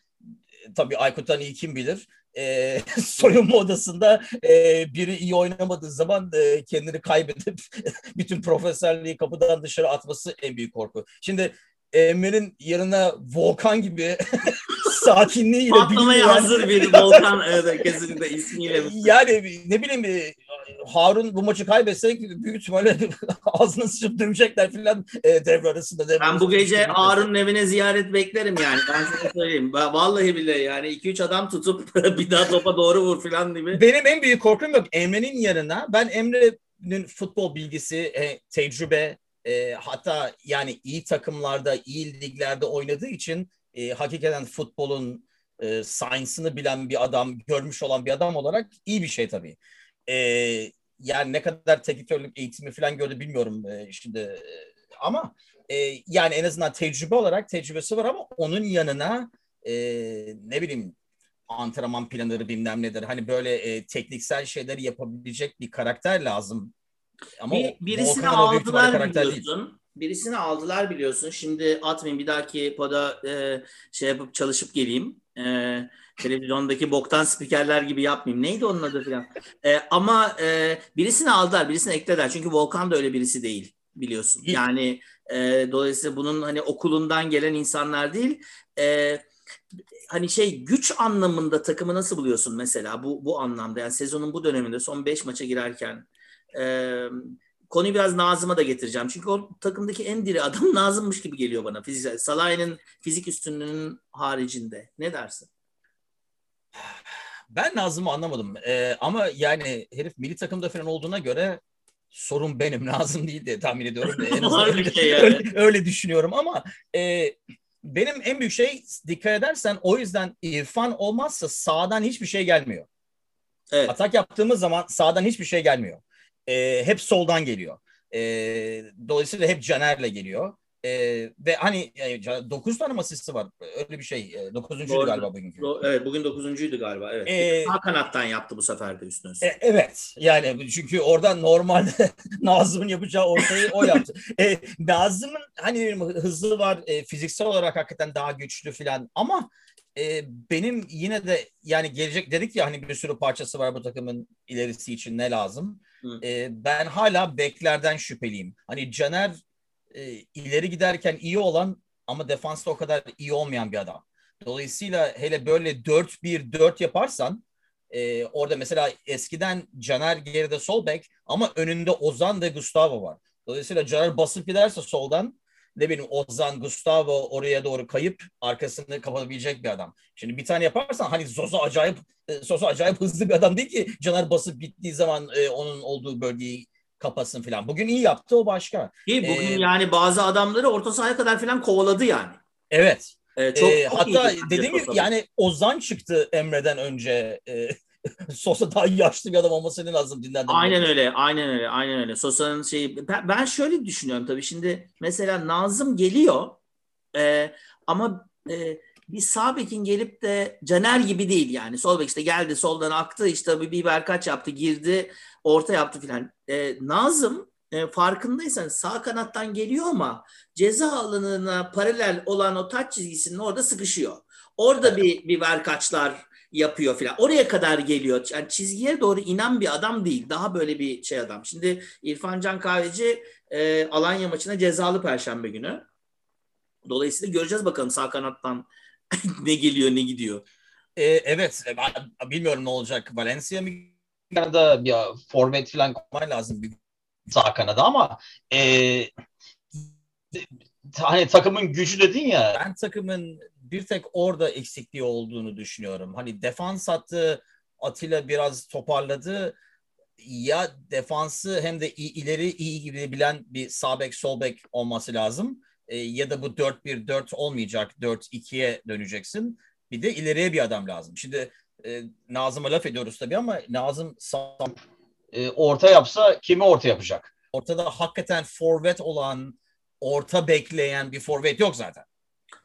e, tabii Aykut'tan iyi kim bilir e, soyunma odasında e, biri iyi oynamadığı zaman e, kendini kaybedip bütün profesörlüğü kapıdan dışarı atması en büyük korku. Şimdi Emre'nin yanına Volkan gibi sakinliğiyle Patlamaya yani. hazır bir Volkan evet, kesinlikle ismiyle. Yani ne bileyim Harun bu maçı kaybetsek büyük ihtimalle ağzını sıçıp dövecekler filan e, devre arasında. Devre ben bu gece Harun'un evine ziyaret beklerim yani. Ben sana söyleyeyim. Vallahi bile yani 2-3 adam tutup bir daha topa doğru vur filan gibi. Benim en büyük korkum yok. Emre'nin yanına ben Emre'nin futbol bilgisi, e, tecrübe, e, hatta yani iyi takımlarda, iyi liglerde oynadığı için e, hakikaten futbolun e, science'ını bilen bir adam, görmüş olan bir adam olarak iyi bir şey tabii. E, yani ne kadar teknikörlük eğitimi falan gördü bilmiyorum e, şimdi e, ama e, yani en azından tecrübe olarak tecrübesi var ama onun yanına e, ne bileyim antrenman planları bilmem nedir. Hani böyle e, tekniksel şeyleri yapabilecek bir karakter lazım. Ama bir, birisini aldılar biliyorsun. Değil birisini aldılar biliyorsun. Şimdi atmayayım bir dahaki poda e, şey yapıp çalışıp geleyim. E, televizyondaki boktan spikerler gibi yapmayayım. Neydi onun adı falan. E, ama e, birisini aldılar, birisini eklediler. Çünkü Volkan da öyle birisi değil biliyorsun. Yani e, dolayısıyla bunun hani okulundan gelen insanlar değil. E, hani şey güç anlamında takımı nasıl buluyorsun mesela bu bu anlamda yani sezonun bu döneminde son 5 maça girerken e, konuyu biraz Nazım'a da getireceğim. Çünkü o takımdaki en diri adam Nazım'mış gibi geliyor bana. Fiziksel. Salah'ın fizik üstünlüğünün haricinde. Ne dersin? Ben Nazım'ı anlamadım. Ee, ama yani herif milli takımda falan olduğuna göre sorun benim Nazım değil diye tahmin ediyorum. En öyle, yani. öyle, öyle düşünüyorum ama e, benim en büyük şey dikkat edersen o yüzden İrfan olmazsa sağdan hiçbir şey gelmiyor. Evet. Atak yaptığımız zaman sağdan hiçbir şey gelmiyor. E, hep soldan geliyor. E, dolayısıyla hep Caner'le geliyor. E, ve hani e, 9 tane mi asisti var. Öyle bir şey. E, 9. Doğru. galiba bugünkü. Do- Evet bugün dokuzuncuydu galiba. Evet. Ee, Sağ kanattan yaptı bu sefer de üstüne. E, evet yani çünkü orada normalde Nazım'ın yapacağı ortayı o yaptı. E, Nazım'ın hani hızlı var e, fiziksel olarak hakikaten daha güçlü filan ama e, benim yine de yani gelecek dedik ya hani bir sürü parçası var bu takımın ilerisi için ne lazım. E, ben hala beklerden şüpheliyim. Hani Caner e, ileri giderken iyi olan ama defansta o kadar iyi olmayan bir adam. Dolayısıyla hele böyle 4-1-4 yaparsan e, orada mesela eskiden Caner geride sol bek ama önünde Ozan ve Gustavo var. Dolayısıyla Caner basıp giderse soldan ne bileyim Ozan, Gustavo oraya doğru kayıp arkasını kapatabilecek bir adam. Şimdi bir tane yaparsan hani Zozo acayip e, Zozo acayip hızlı bir adam değil ki Caner basıp gittiği zaman e, onun olduğu bölgeyi kapatsın falan. Bugün iyi yaptı o başka. Ki bugün Ee, yani bazı adamları orta sahaya kadar falan kovaladı yani. Evet. Ee, çok, Ee, çok hatta dediğim gibi yani Ozan çıktı Emre'den önce. E, Sosa daha yaşlı bir adam olması lazım dinlerden. Aynen öyle, aynen öyle, aynen öyle. Sosa'nın şeyi, ben, ben şöyle düşünüyorum tabii şimdi mesela Nazım geliyor e, ama e, bir sağ bekin gelip de Caner gibi değil yani. Sol bek işte geldi soldan aktı işte bir biber kaç yaptı girdi orta yaptı filan. E, Nazım e, farkındaysan sağ kanattan geliyor ama ceza alanına paralel olan o taç çizgisinin orada sıkışıyor. Orada bir biber kaçlar yapıyor filan. Oraya kadar geliyor. Yani çizgiye doğru inen bir adam değil. Daha böyle bir şey adam. Şimdi İrfan Can Kahveci e, Alanya maçına cezalı Perşembe günü. Dolayısıyla göreceğiz bakalım sağ kanattan ne geliyor ne gidiyor. E, evet e, ben bilmiyorum ne olacak. Valencia mı Kanada bir forvet falan koyman lazım. Bir sağ kanada ama e, hani takımın gücü dedin ya ben takımın bir tek orada eksikliği olduğunu düşünüyorum. Hani defans hattı Atilla biraz toparladı. Ya defansı hem de ileri iyi gibi bilen bir sağ bek sol bek olması lazım. E, ya da bu 4-1-4 olmayacak. 4-2'ye döneceksin. Bir de ileriye bir adam lazım. Şimdi e, Nazım'a laf ediyoruz tabii ama Nazım sağ e, orta yapsa kimi orta yapacak? ortada hakikaten forvet olan, orta bekleyen bir forvet yok zaten.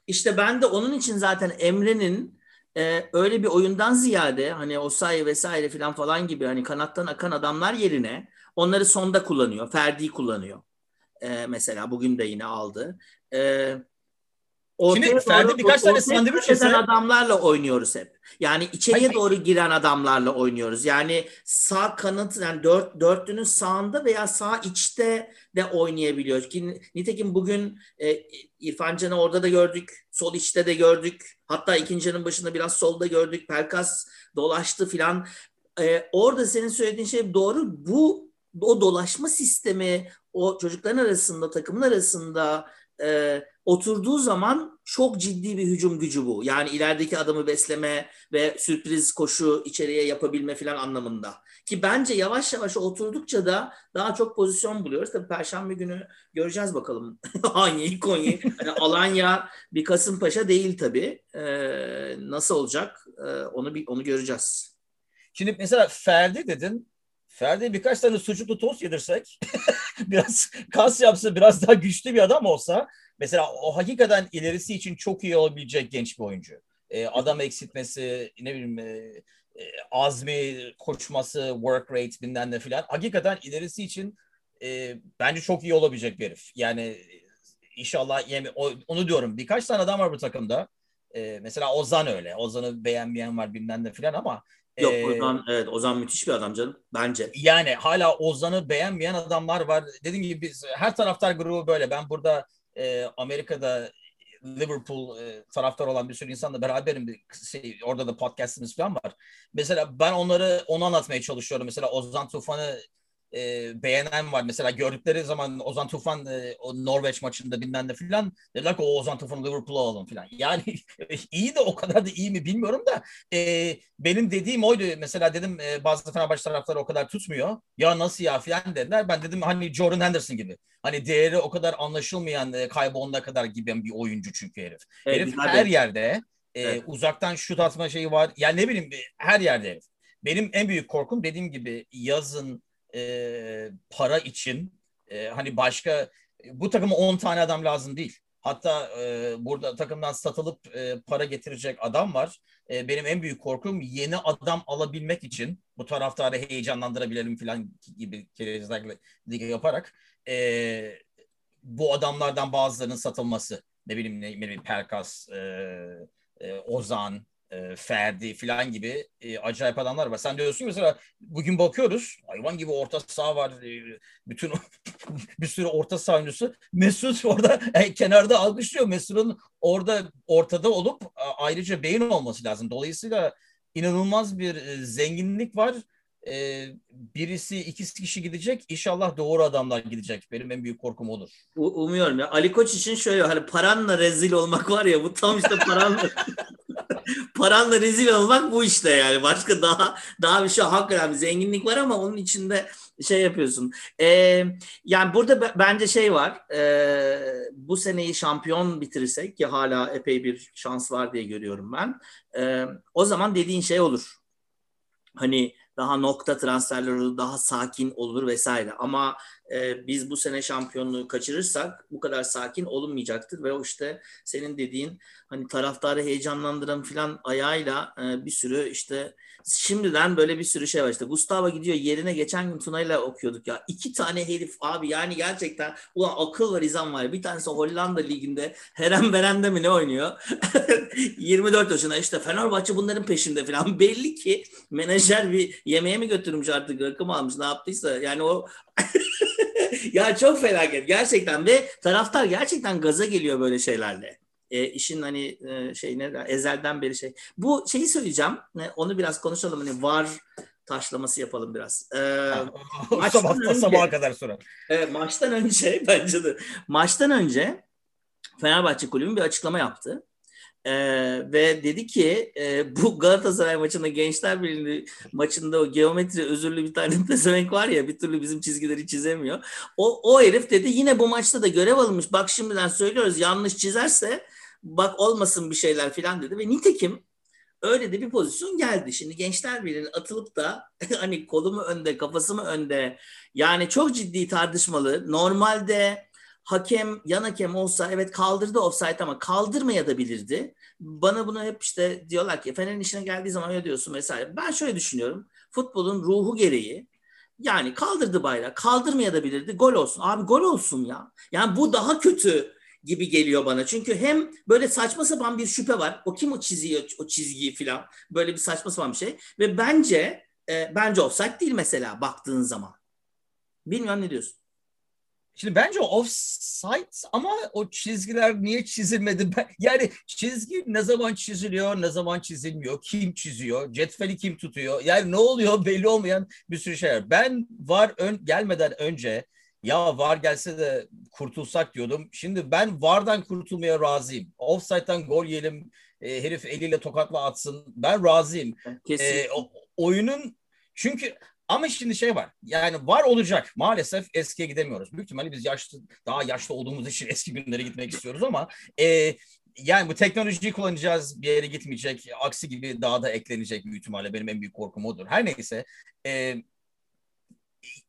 İşte ben de onun için zaten Emre'nin e, öyle bir oyundan ziyade hani Osayi vesaire filan falan gibi hani kanattan akan adamlar yerine onları sonda kullanıyor. Ferdi kullanıyor. E, mesela bugün de yine aldı. E, Şimdi Ferdi birkaç tane ortaya sandviç kat eden yese- adamlarla oynuyoruz hep. Yani içeriye Hayır, doğru giren adamlarla oynuyoruz. Yani sağ kanat yani dört, dörtlünün sağında veya sağ içte de oynayabiliyor. Ki nitekim bugün e, İrfan Can'ı orada da gördük. Sol içte de gördük. Hatta ikinci yarının başında biraz solda gördük. Pelkas dolaştı filan. E, orada senin söylediğin şey doğru. Bu o dolaşma sistemi o çocukların arasında, takımın arasında e, oturduğu zaman çok ciddi bir hücum gücü bu. Yani ilerideki adamı besleme ve sürpriz koşu içeriye yapabilme falan anlamında. Ki bence yavaş yavaş oturdukça da daha çok pozisyon buluyoruz. Tabii Perşembe günü göreceğiz bakalım. Hangi Konya, hani Alanya bir Kasımpaşa değil tabii. Ee, nasıl olacak? Ee, onu onu göreceğiz. Şimdi mesela Ferdi dedin. Ferdi birkaç tane sucuklu tost yedirsek biraz kas yapsa biraz daha güçlü bir adam olsa mesela o hakikaten ilerisi için çok iyi olabilecek genç bir oyuncu. Ee, adam eksiltmesi ne bileyim e, e, azmi koşması work rate bilmem ne filan hakikaten ilerisi için e, bence çok iyi olabilecek bir herif. Yani e, inşallah yemi, o- onu diyorum birkaç tane adam var bu takımda. E, mesela Ozan öyle. Ozan'ı beğenmeyen var bilmem ne filan ama Yok e, Ozan, evet Ozan müthiş bir adam canım bence. yani hala Ozan'ı beğenmeyen adamlar var. Dediğim gibi biz her taraftar grubu böyle. Ben burada e, Amerika'da Liverpool e, taraftar olan bir sürü insanla beraberim. Bir Şey, orada da podcastımız falan var. Mesela ben onları onu anlatmaya çalışıyorum. Mesela Ozan Tufan'ı e, beğenen var. Mesela gördükleri zaman Ozan Tufan e, o Norveç maçında bilmem ne filan dediler ki o Ozan Tufan'ı Liverpool'a alalım filan. Yani iyi de o kadar da iyi mi bilmiyorum da e, benim dediğim oydu. Mesela dedim e, bazı Fenerbahçe taraftarı o kadar tutmuyor. Ya nasıl ya filan dediler. Ben dedim hani Jordan Henderson gibi. Hani değeri o kadar anlaşılmayan e, kaybolana kadar gibi bir oyuncu çünkü herif. Evet, herif her yerde e, Evet. uzaktan şut atma şeyi var. Yani ne bileyim her yerde herif. Benim en büyük korkum dediğim gibi yazın e, para için e, hani başka bu takıma 10 tane adam lazım değil. Hatta e, burada takımdan satılıp e, para getirecek adam var. E, benim en büyük korkum yeni adam alabilmek için bu taraftarı heyecanlandırabilelim falan gibi kerizlerle yaparak e, bu adamlardan bazılarının satılması. Ne bileyim ne bileyim Perkas, e, e, Ozan, e, Ferdi falan gibi e, acayip adamlar var. Sen diyorsun mesela bugün bakıyoruz hayvan gibi orta saha var. E, bütün bir sürü orta saha oyuncusu. Mesut orada e, kenarda alkışlıyor. Mesut'un orada ortada olup ayrıca beyin olması lazım. Dolayısıyla inanılmaz bir e, zenginlik var. E, birisi ikisi kişi gidecek. İnşallah doğru adamlar gidecek. Benim en büyük korkum odur. U- Umuyorum ya. Ali Koç için şöyle hani paranla rezil olmak var ya bu tam işte paranla paranla rezil olmak bu işte yani. Başka daha daha bir şey hakikaten bir zenginlik var ama onun içinde şey yapıyorsun. Ee, yani burada be- bence şey var. Ee, bu seneyi şampiyon bitirirsek ki hala epey bir şans var diye görüyorum ben. Ee, o zaman dediğin şey olur. Hani daha nokta transferler olur, daha sakin olur vesaire. Ama e, biz bu sene şampiyonluğu kaçırırsak bu kadar sakin olunmayacaktır. Ve o işte senin dediğin hani taraftarı heyecanlandıran filan ayağıyla e, bir sürü işte şimdiden böyle bir sürü şey var. İşte Gustavo gidiyor yerine geçen gün Tuna'yla okuyorduk ya. İki tane herif abi yani gerçekten ulan akıl var izan var. Bir tanesi Hollanda liginde Heren Beren'de mi ne oynuyor? 24 yaşında işte Fenerbahçe bunların peşinde filan. Belli ki menajer bir yemeğe mi götürmüş artık rakım almış ne yaptıysa. Yani o ya çok felaket gerçekten ve taraftar gerçekten gaza geliyor böyle şeylerle. E, işin hani e, şey ne ezelden beri şey. Bu şeyi söyleyeceğim. e, Onu biraz konuşalım. Hani var taşlaması yapalım biraz. E, Maçtan Sabah, önce- sabaha kadar sonra. Evet, maçtan önce bence de maçtan önce Fenerbahçe Kulübü bir açıklama yaptı. Ee, ve dedi ki e, bu Galatasaray maçında Gençler Birliği maçında o geometri özürlü bir tane pezevenk var ya bir türlü bizim çizgileri çizemiyor. O, o herif dedi yine bu maçta da görev alınmış. Bak şimdiden söylüyoruz yanlış çizerse bak olmasın bir şeyler filan dedi ve nitekim öyle de bir pozisyon geldi. Şimdi Gençler Birliği'nin atılıp da hani kolu mu önde kafası mı önde yani çok ciddi tartışmalı. Normalde hakem yan hakem olsa evet kaldırdı offside ama kaldırmaya da bilirdi. Bana bunu hep işte diyorlar ki Fener'in işine geldiği zaman öyle diyorsun vesaire. Ben şöyle düşünüyorum. Futbolun ruhu gereği yani kaldırdı bayrağı kaldırmaya da bilirdi gol olsun. Abi gol olsun ya. Yani bu daha kötü gibi geliyor bana. Çünkü hem böyle saçma sapan bir şüphe var. O kim o çiziyor o çizgiyi falan. Böyle bir saçma sapan bir şey. Ve bence e, bence offside değil mesela baktığın zaman. Bilmiyorum ne diyorsun? Şimdi bence offside ama o çizgiler niye çizilmedi? Ben, yani çizgi ne zaman çiziliyor, ne zaman çizilmiyor, kim çiziyor, cetveli kim tutuyor? Yani ne oluyor belli olmayan bir sürü şeyler. Ben var ön, gelmeden önce ya var gelse de kurtulsak diyordum. Şimdi ben vardan kurtulmaya razıyım. Offside'dan gol yiyelim, e, herif eliyle tokatla atsın. Ben razıyım. Kesin. E, oyunun çünkü ama şimdi şey var. Yani var olacak. Maalesef eskiye gidemiyoruz. Büyük ihtimalle biz yaşlı daha yaşlı olduğumuz için eski günlere gitmek istiyoruz ama e, yani bu teknolojiyi kullanacağız. Bir yere gitmeyecek. Aksi gibi daha da eklenecek büyük ihtimalle. Benim en büyük korkum odur. Her neyse. E,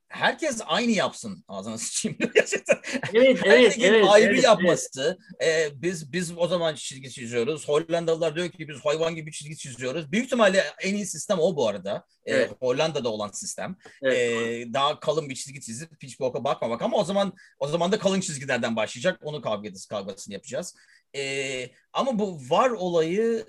herkes aynı yapsın. Ağzına sıçayım. Gerçekten. evet, evet, evet, ayrı evet, yapması. E, biz biz o zaman çizgi çiziyoruz. Hollandalılar diyor ki biz hayvan gibi çizgi çiziyoruz. Büyük ihtimalle en iyi sistem o bu arada. E, Evet. Hollanda'da olan sistem. evet. E, daha kalın bir çizgi çizip hiç boka bakmamak ama o zaman o zaman da kalın çizgilerden başlayacak. Onu kavgası kavgasını yapacağız. E, ama bu var olayı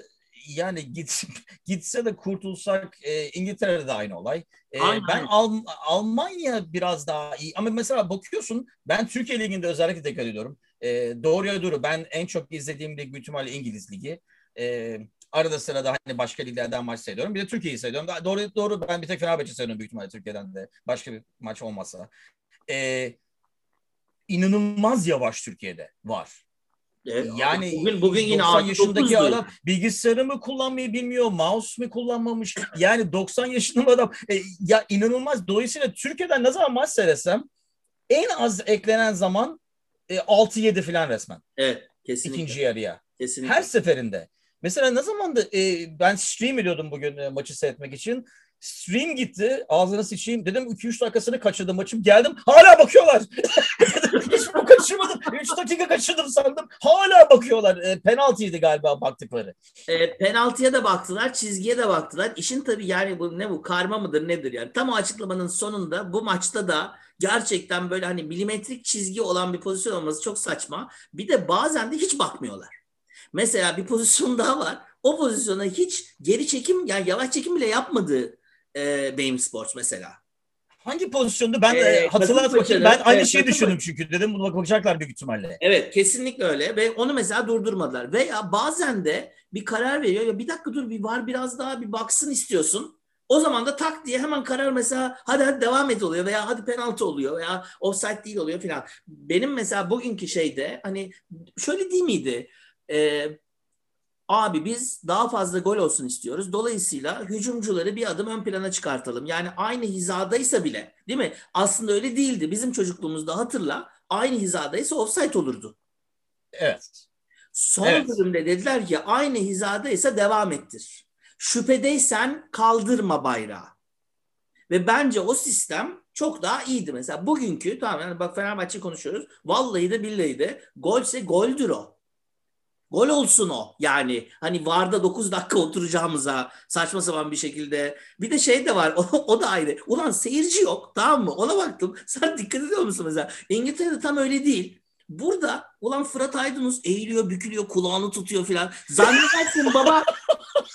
yani git, gitse de kurtulsak e, İngiltere'de de aynı olay. E, Aynen. ben Al- Almanya biraz daha iyi ama mesela bakıyorsun ben Türkiye Ligi'nde özellikle dikkat ediyorum. E, doğruya doğru ben en çok izlediğim lig büyük ihtimalle İngiliz Ligi. E, Arada sırada hani başka liglerden maç seyrediyorum. Bir de Türkiye'yi seyrediyorum. Daha Doğru doğru ben bir tek Fenerbahçe seyrediyorum büyük ihtimalle Türkiye'den de. Başka bir maç olmasa. Ee, inanılmaz yavaş Türkiye'de var. E, Yani bugün bugün yine 90 yaşındaki 69'du. adam bilgisayarı mı kullanmayı bilmiyor, mouse mu kullanmamış. Yani 90 yaşında adam. E, ya inanılmaz. Dolayısıyla Türkiye'den ne zaman maç seyretsem en az eklenen zaman e, 6-7 falan resmen. Evet, kesinlikle. ikinci yarıya. kesinlikle. Her seferinde. Mesela ne zamandı e, ben stream ediyordum bugün e, maçı seyretmek için. Stream gitti. Ağzına sıçayım. Dedim 2-3 dakikasını kaçırdım maçım. Geldim. Hala bakıyorlar. Kaçırmadım. 3 dakika kaçırdım sandım. Hala bakıyorlar. E, penaltıydı galiba baktıkları. E, penaltıya da baktılar, çizgiye de baktılar. İşin tabii yani bu ne bu karma mıdır nedir yani? Tam o açıklamanın sonunda bu maçta da gerçekten böyle hani milimetrik çizgi olan bir pozisyon olması çok saçma. Bir de bazen de hiç bakmıyorlar. Mesela bir pozisyon daha var. O pozisyona hiç geri çekim yani yavaş çekim bile yapmadı e, Bein Sports mesela. Hangi pozisyondu? Ben Ee, hatırlat bakayım. Ben aynı evet, şeyi düşündüm çünkü. Dedim bunu bakacaklar büyük ihtimalle. Evet kesinlikle öyle ve onu mesela durdurmadılar. Veya bazen de bir karar veriyor ya bir dakika dur bir var biraz daha bir baksın istiyorsun. O zaman da tak diye hemen karar mesela hadi hadi devam et oluyor veya hadi penaltı oluyor veya offside değil oluyor filan. Benim mesela bugünkü şeyde hani şöyle değil miydi? Ee, abi biz daha fazla gol olsun istiyoruz. Dolayısıyla hücumcuları bir adım ön plana çıkartalım. Yani aynı hizadaysa bile değil mi? Aslında öyle değildi. Bizim çocukluğumuzda hatırla aynı hizadaysa offside olurdu. Evet. Son Evet. bölümde dediler ki aynı hizadaysa devam ettir. Şüphedeysen kaldırma bayrağı. Ve bence o sistem çok daha iyiydi. Mesela bugünkü tamam yani bak Fenerbahçe konuşuyoruz. Vallahi de billahi de golse goldür o. Gol olsun o. Yani hani VAR'da 9 dakika oturacağımıza saçma sapan bir şekilde. Bir de şey de var o, o da ayrı. Ulan seyirci yok tamam mı? Ona baktım. Sen dikkat ediyor musun mesela? İngiltere'de tam öyle değil. Burada ulan Fırat Aydınus eğiliyor, bükülüyor, kulağını tutuyor filan. Zannedersin baba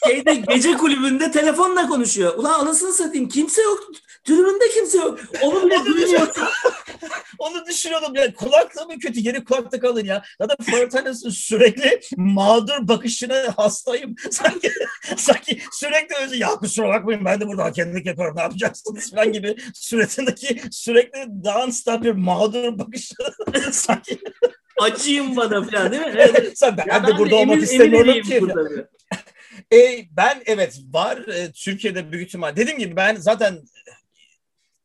şeyde gece kulübünde telefonla konuşuyor. Ulan anasını satayım kimse yok. Tribünde kimse yok. Onu bile duymuyorsun. Onu düşünüyordum ya kulaklığı mı kötü geri kulakta kalın ya. Zaten Fortanes'in sürekli mağdur bakışına hastayım. Sanki sanki sürekli özü ya kusura bakmayın ben de burada hakemlik yapıyorum ne yapacaksınız falan gibi suratındaki sürekli non-stop bir mağdur bakışı sanki Acıyım bana filan değil mi? Evet. sen ben, Ya de burada olmak emin istemiyorum ki. burada. E, ben evet var e, Türkiye'de büyük ihtimal. Dediğim gibi ben zaten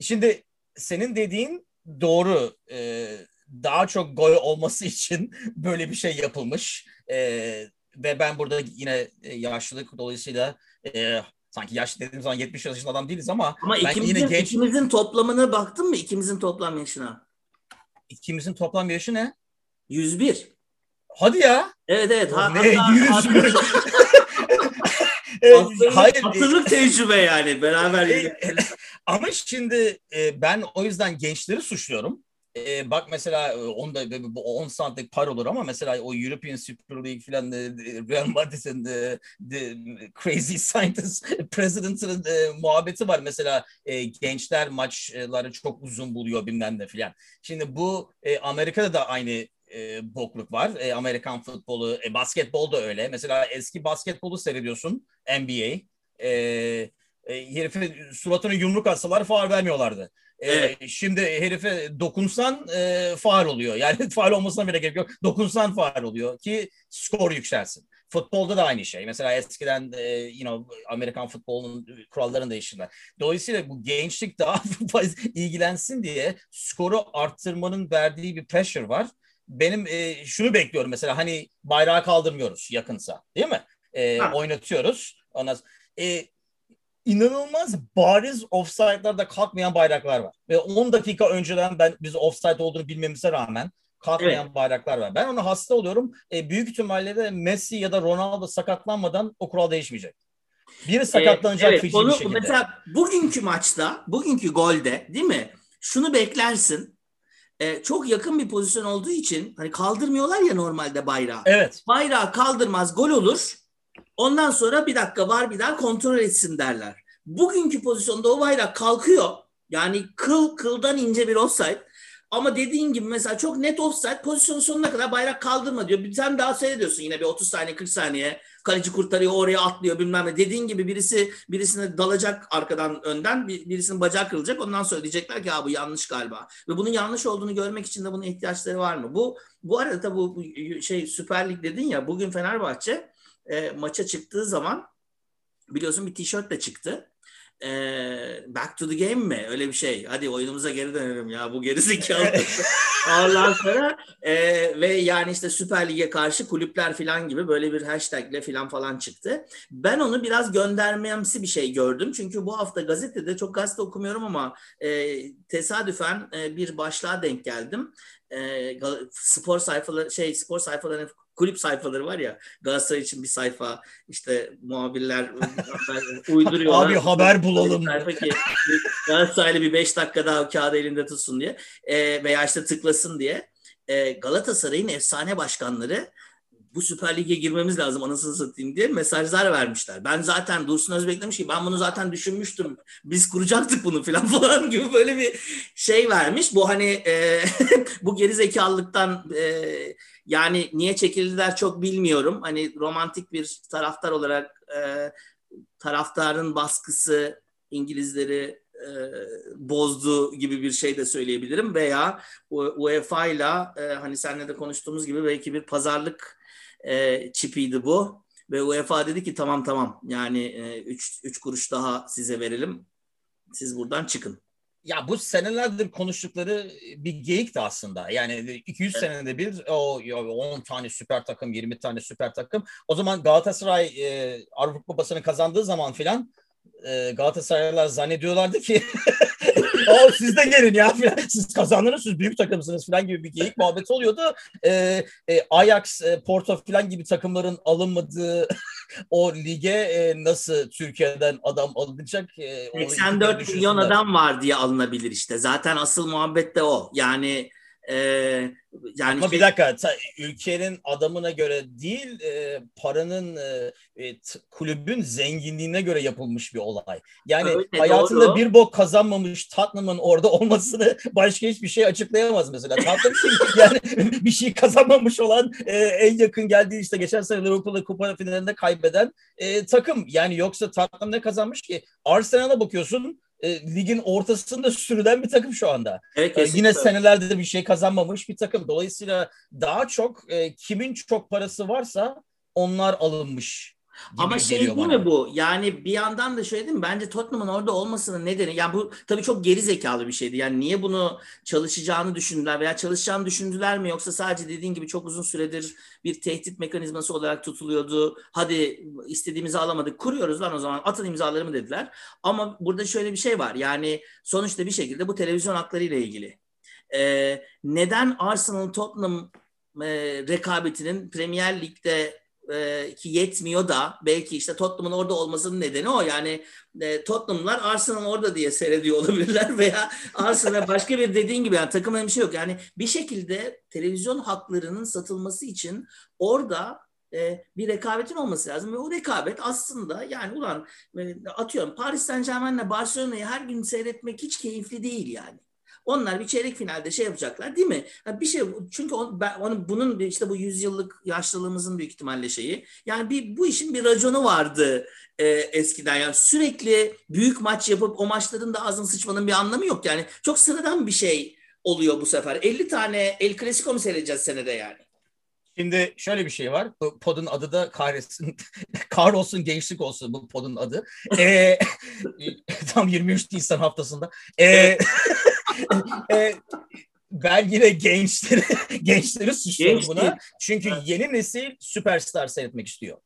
şimdi senin dediğin doğru. E, daha çok gol olması için böyle bir şey yapılmış. E, ve ben burada yine e, yaşlılık dolayısıyla e, sanki yaşlı dediğim zaman 70 yaşında adam değiliz ama, Ama ben ikimizin, yine genç ikimizin toplamına baktın mı? İkimizin toplam yaşına. ikimizin toplam yaşı ne? 101. Hadi ya. Evet evet. Ha, Ne, hatta- 101? E, Hatırlık, hayır. e, hatırlık tecrübe yani beraber. E, e, Ama şimdi e, ben o yüzden gençleri suçluyorum. E, bak mesela onda bu 10 santimlik par olur ama mesela o European Super League falan e, Real Madrid'in de, de crazy scientist president'ın e, muhabbeti var. Mesela e, gençler maçları çok uzun buluyor bilmem ne filan. Şimdi bu e, Amerika'da da aynı e, bokluk var. E, Amerikan futbolu, e, basketbol da öyle. Mesela eski basketbolu seyrediyorsun NBA. E, e, herife suratını yumruk atsalar faal vermiyorlardı. E, Evet. Şimdi herife dokunsan e, faal oluyor. Yani faal olmasına bile gerek yok. Dokunsan faal oluyor ki skor yükselsin. Futbolda da aynı şey. Mesela eskiden e, you know, Amerikan futbolunun kurallarını değiştirdiler. Dolayısıyla bu gençlik daha ilgilensin diye skoru arttırmanın verdiği bir pressure var. Benim e, şunu bekliyorum mesela hani bayrağı kaldırmıyoruz yakınsa değil mi? E, Ha. oynatıyoruz. Ondan e, inanılmaz bariz offside'larda kalkmayan bayraklar var. Ve 10 dakika önceden ben biz offside olduğunu bilmemize rağmen kalkmayan bayraklar var. Ben ona hasta oluyorum. E, büyük ihtimalle de Messi ya da Ronaldo sakatlanmadan o kural değişmeyecek. Biri sakatlanacak Ee, evet, feci onu, bir şekilde. Mesela bugünkü maçta, bugünkü golde değil mi? Şunu beklersin. Ee, çok yakın bir pozisyon olduğu için hani kaldırmıyorlar ya normalde bayrağı. Evet. Bayrağı kaldırmaz gol olur. Ondan sonra bir dakika var bir daha kontrol etsin derler. Bugünkü pozisyonda o bayrak kalkıyor. Yani kıl kıldan ince bir offside. Ama dediğin gibi mesela çok net offside pozisyonun sonuna kadar bayrak kaldırma diyor. Bir sen daha seyrediyorsun yine bir 30 saniye 40 saniye kaleci kurtarıyor oraya atlıyor bilmem ne. Dediğin gibi birisi birisine dalacak arkadan önden bir, birisinin bacağı kırılacak ondan sonra diyecekler ki bu yanlış galiba. Ve bunun yanlış olduğunu görmek için de bunun ihtiyaçları var mı? Bu bu arada tabii bu şey Süper Lig dedin ya bugün Fenerbahçe e, maça çıktığı zaman biliyorsun bir tişörtle çıktı e, back to the game mi? Öyle bir şey. Hadi oyunumuza geri dönelim ya bu gerizekalı. Ondan sonra e, ve yani işte Süper Lig'e karşı kulüpler falan gibi böyle bir hashtagle falan falan çıktı. Ben onu biraz göndermemsi bir şey gördüm. Çünkü bu hafta gazetede çok gazete okumuyorum ama e, tesadüfen e, bir başlığa denk geldim. E, spor sayfaları şey spor sayfalarının kulüp sayfaları var ya Galatasaray için bir sayfa işte muhabirler uyduruyorlar. Abi haber bulalım. Sayfa ki Galatasaraylı bir 5 dakika daha kağıdı elinde tutsun diye e, veya işte tıklasın diye. E, Galatasaray'ın efsane başkanları bu Süper Lig'e girmemiz lazım anasını satayım diye mesajlar vermişler. Ben zaten Dursun Özbek demiş ki ben bunu zaten düşünmüştüm. Biz kuracaktık bunu falan falan gibi böyle bir şey vermiş. Bu hani e, bu gerizekalılıktan e, yani niye çekildiler çok bilmiyorum. Hani romantik bir taraftar olarak e, taraftarın baskısı İngilizleri e, bozdu gibi bir şey de söyleyebilirim veya UEFA ile e, hani seninle de konuştuğumuz gibi belki bir pazarlık e, çipiydi bu ve UEFA dedi ki tamam tamam yani 3 e, kuruş daha size verelim siz buradan çıkın. Ya bu senelerdir konuştukları bir geyik de aslında. Yani 200 evet. senede bir o 10 tane süper takım, 20 tane süper takım. O zaman Galatasaray e, Avrupa Kupası'nı kazandığı zaman filan e, Galatasaraylılar zannediyorlardı ki o siz de gelin ya falan. Siz kazandınız siz büyük takımsınız falan gibi bir geyik muhabbeti oluyordu. E, e, Ajax, e, Porto falan gibi takımların alınmadığı o lige e, nasıl Türkiye'den adam alınacak? E, 84 milyon adam var diye alınabilir işte. Zaten asıl muhabbet de o. Yani e, yani Ama şey... bir dakika ülkenin adamına göre değil e, paranın e, kulübün zenginliğine göre yapılmış bir olay. Yani Öyle, hayatında doğru. bir bok kazanmamış Tottenham'ın orada olmasını başka hiçbir şey açıklayamaz mesela. Tottenham yani bir şey kazanmamış olan e, en yakın geldiği işte geçen sene Liverpool'da kupa finalinde kaybeden e, takım. Yani yoksa Tottenham ne kazanmış ki? Arsenal'a bakıyorsun e, ligin ortasında sürülen bir takım şu anda. Evet, e, yine senelerde de bir şey kazanmamış bir takım. Dolayısıyla daha çok e, kimin çok parası varsa onlar alınmış ama şey değil bana. mi bu? Yani bir yandan da şöyle değil mi? Bence Tottenham'ın orada olmasının nedeni yani bu tabii çok geri zekalı bir şeydi. Yani niye bunu çalışacağını düşündüler veya çalışacağını düşündüler mi yoksa sadece dediğin gibi çok uzun süredir bir tehdit mekanizması olarak tutuluyordu. Hadi istediğimizi alamadık. Kuruyoruz lan o zaman. Atın imzaları mı dediler. Ama burada şöyle bir şey var. Yani sonuçta bir şekilde bu televizyon hakları ile ilgili. Ee, neden Arsenal Tottenham e, rekabetinin Premier Lig'de e, ki yetmiyor da belki işte Tottenham'ın orada olmasının nedeni o. Yani e, Tottenham'lar Arsenal orada diye seyrediyor olabilirler veya Arsenal başka bir dediğin gibi yani takımın bir şey yok. Yani bir şekilde televizyon haklarının satılması için orada e, bir rekabetin olması lazım ve o rekabet aslında yani ulan e, atıyorum Paris Saint Germain'le Barcelona'yı her gün seyretmek hiç keyifli değil yani. Onlar bir çeyrek finalde şey yapacaklar değil mi? bir şey çünkü on, ben, onun bunun işte bu yüzyıllık yaşlılığımızın büyük ihtimalle şeyi. Yani bir bu işin bir raconu vardı e, eskiden. Yani sürekli büyük maç yapıp o maçların da ağzını sıçmanın bir anlamı yok. Yani çok sıradan bir şey oluyor bu sefer. 50 tane El Clasico mu seyredeceğiz senede yani? Şimdi şöyle bir şey var. Bu podun adı da kahretsin. Kar olsun gençlik olsun bu podun adı. Ee, tam 23 Nisan haftasında. Ee, e, ben yine gençleri gençleri suçluyorum Genç buna. Değil. Çünkü yeni nesil süperstar seyretmek istiyor.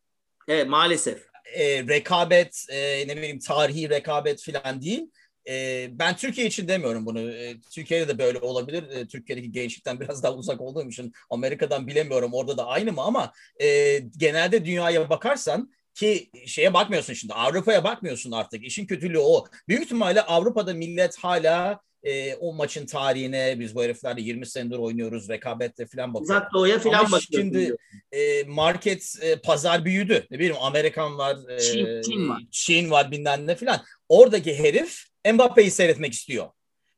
Evet maalesef. E, rekabet, e, ne bileyim tarihi rekabet falan değil. E, ben Türkiye için demiyorum bunu. E, Türkiye'de de böyle olabilir. E, Türkiye'deki gençlikten biraz daha uzak olduğum için Amerika'dan bilemiyorum. Orada da aynı mı ama e, genelde dünyaya bakarsan ki şeye bakmıyorsun şimdi Avrupa'ya bakmıyorsun artık. İşin kötülüğü o. Büyük ihtimalle Avrupa'da millet hala e, o maçın tarihine biz bu heriflerle 20 senedir oynuyoruz rekabette falan bakıyoruz. Uzak doğuya falan bakıyoruz. Şimdi e, market e, pazar büyüdü. Ne bileyim Amerikan var, e, Çin, Çin var. Çin var bilmem ne falan. Oradaki herif Mbappe'yi seyretmek istiyor.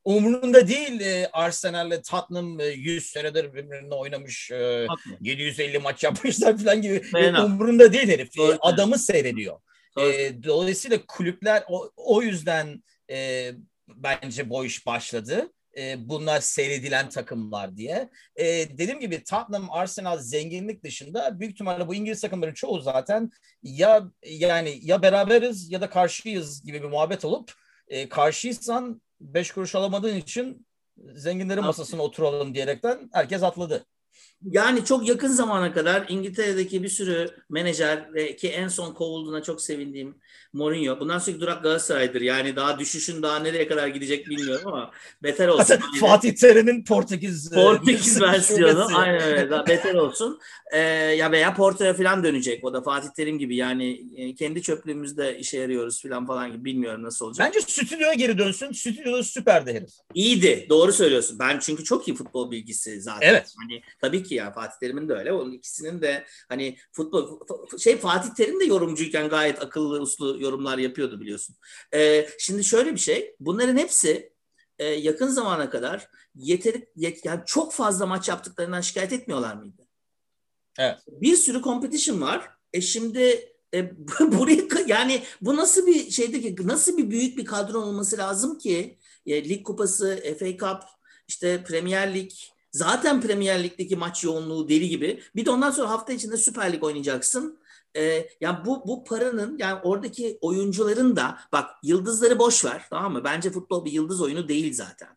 umurunda değil e, Arsenal'le Tottenham e, 100 senedir birbirine oynamış e, 750 maç yapmışlar falan gibi Fena. Umurunda değil herif. Doğru. adamı seyrediyor. Doğru. E, dolayısıyla kulüpler o, o yüzden e, bence bu iş başladı. E, bunlar seyredilen takımlar diye. E, dediğim gibi Tottenham, Arsenal zenginlik dışında büyük ihtimalle bu İngiliz takımların çoğu zaten ya yani ya beraberiz ya da karşıyız gibi bir muhabbet olup e, karşıysan beş kuruş alamadığın için zenginlerin masasına oturalım diyerekten herkes atladı. Yani çok yakın zamana kadar İngiltere'deki bir sürü menajer ve ki en son kovulduğuna çok sevindiğim Mourinho. Bundan sonraki durak Galatasaray'dır. Yani daha düşüşün daha nereye kadar gidecek bilmiyorum ama beter olsun. Fatih Terim'in Portekiz e, Portekiz versiyonu aynen öyle daha beter olsun. Ee, ya veya Porto'ya falan dönecek. O da Fatih Terim gibi yani e, kendi çöplüğümüzde işe yarıyoruz falan falan gibi bilmiyorum nasıl olacak. Bence stüdyoya geri dönsün. Stüdyoda süperdi herif. İyiydi. Doğru söylüyorsun. Ben çünkü çok iyi futbol bilgisi zaten. Evet. Hani tabii ki ya Fatih Terim'in de öyle. Onun ikisinin de hani futbol şey Fatih Terim de yorumcuyken gayet akıllı uslu yorumlar yapıyordu biliyorsun. Ee, şimdi şöyle bir şey. Bunların hepsi e, yakın zamana kadar yeteri yet, yani çok fazla maç yaptıklarından şikayet etmiyorlar mıydı? Evet. Bir sürü competition var. E şimdi e, buraya yani bu nasıl bir şeydi ki nasıl bir büyük bir kadro olması lazım ki e, lig kupası, FA Cup, işte Premier Lig zaten Premier Lig'deki maç yoğunluğu deli gibi. Bir de ondan sonra hafta içinde Süper Lig oynayacaksın. Ee, yani bu bu paranın yani oradaki oyuncuların da bak yıldızları boş ver tamam mı? Bence futbol bir yıldız oyunu değil zaten.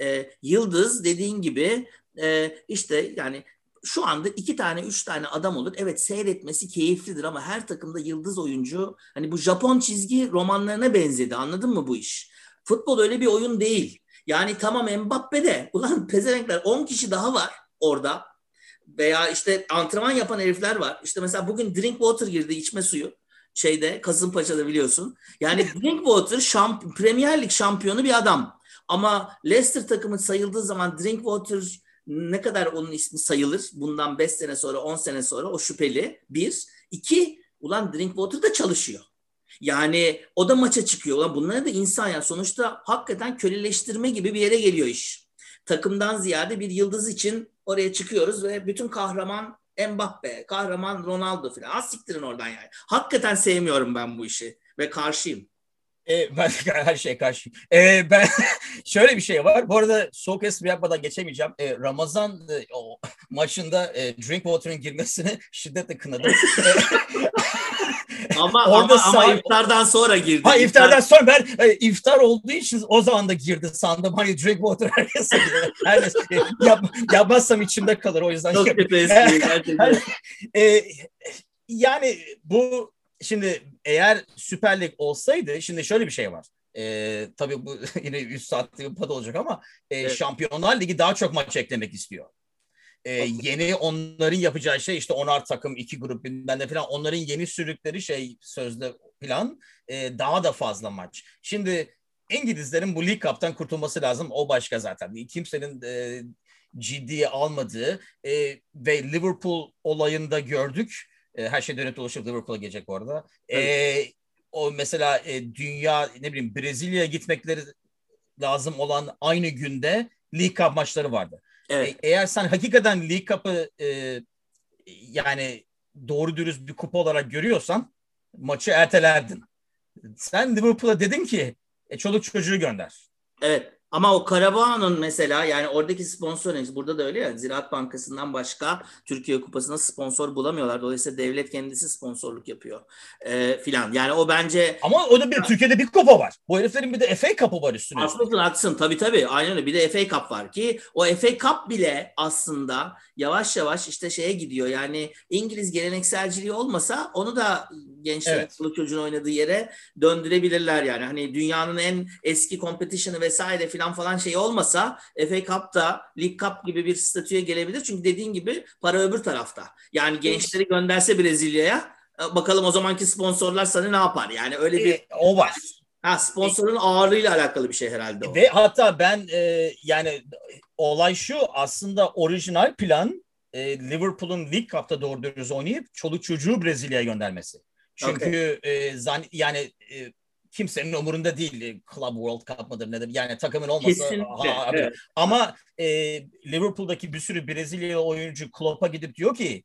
Ee, yıldız dediğin gibi e, işte yani şu anda iki tane üç tane adam olur. Evet seyretmesi keyiflidir ama her takımda yıldız oyuncu hani bu Japon çizgi romanlarına benzedi anladın mı bu iş? Futbol öyle bir oyun değil. Yani tamam Mbappe de ulan pezevenkler 10 kişi daha var orada veya işte antrenman yapan herifler var. İşte mesela bugün drink water girdi içme suyu şeyde Kasımpaşa'da biliyorsun. Yani drink water şamp Premier Lig şampiyonu bir adam. Ama Leicester takımı sayıldığı zaman drink water ne kadar onun ismi sayılır? Bundan 5 sene sonra 10 sene sonra o şüpheli. Bir. iki ulan Drinkwater da çalışıyor. Yani o da maça çıkıyor. Ulan bunlar da insan yani sonuçta hakikaten köleleştirme gibi bir yere geliyor iş. Takımdan ziyade bir yıldız için oraya çıkıyoruz ve bütün kahraman Mbappe, kahraman Ronaldo falan. Az siktirin oradan yani. Hakikaten sevmiyorum ben bu işi ve karşıyım. E, ben her şeye karşıyım. E, ben şöyle bir şey var. Bu arada soğuk espri yapmadan geçemeyeceğim. E, Ramazan e, o, maçında e, Drinkwater'ın girmesini şiddetle kınadım. Ama Orada ama, ama iftardan sonra girdi. ha iftardan sonra ben e, iftar olduğu için o zaman da girdi sandım. Hani Drinkwater herkese herkes, e, yap, yapmazsam içimde kalır o yüzden. Çok espri gerçekten. E, yani bu şimdi eğer Süper Lig olsaydı şimdi şöyle bir şey var. E, tabii bu yine 100 saatlik bir pod olacak ama e, Evet. Şampiyonlar Ligi daha çok maç eklemek istiyor. E, yeni onların yapacağı şey işte onar takım iki grup bilmem ne falan onların yeni sürdükleri şey sözde plan e, daha da fazla maç. Şimdi İngilizlerin bu League Cup'tan kurtulması lazım. O başka zaten. Kimsenin e, ciddiye almadığı e, ve Liverpool olayında gördük. E, her şey dönüp dolaşıp Liverpool'a gelecek bu arada. E, o mesela e, dünya ne bileyim Brezilya'ya gitmekleri lazım olan aynı günde League Cup maçları vardı. Evet. E, eğer sen hakikaten League Cup'ı e, yani doğru dürüst bir kupa olarak görüyorsan maçı ertelerdin. Sen Liverpool'a dedin ki e, çoluk çocuğu gönder. Evet. Ama o Karabağ'ın mesela yani oradaki sponsor burada da öyle ya Ziraat Bankası'ndan başka Türkiye Kupası'na sponsor bulamıyorlar. Dolayısıyla devlet kendisi sponsorluk yapıyor ee, filan. Yani o bence Ama o da bir Türkiye'de bir kupa var. Bu heriflerin bir de FA Cup'ı var üstüne. haklısın haklısın tabii tabii aynen öyle. Bir de FA Cup var ki o FA Cup bile aslında yavaş yavaş işte şeye gidiyor. Yani İngiliz gelenekselciliği olmasa onu da gençlerin Evet. çocuğun oynadığı yere döndürebilirler yani. Hani dünyanın en eski competition'ı vesaire filan falan şey olmasa FA Cup da League Cup gibi bir statüye gelebilir. Çünkü dediğin gibi para öbür tarafta. Yani gençleri gönderse Brezilya'ya e, bakalım o zamanki sponsorlar sana ne yapar? Yani öyle bir E, o var. ha, sponsorun ağırlığıyla alakalı bir şey herhalde o. Ve hatta ben e, yani olay şu aslında orijinal plan e, Liverpool'un League Cup'ta doğru dürüst oynayıp çoluk çocuğu Brezilya'ya göndermesi. Çünkü e, zan, yani e, kimsenin umurunda değil. Club World Cup mıdır nedir? Yani takımın olmasa Kesinlikle. evet. Ama e, Liverpool'daki bir sürü Brezilyalı oyuncu Klopp'a gidip diyor ki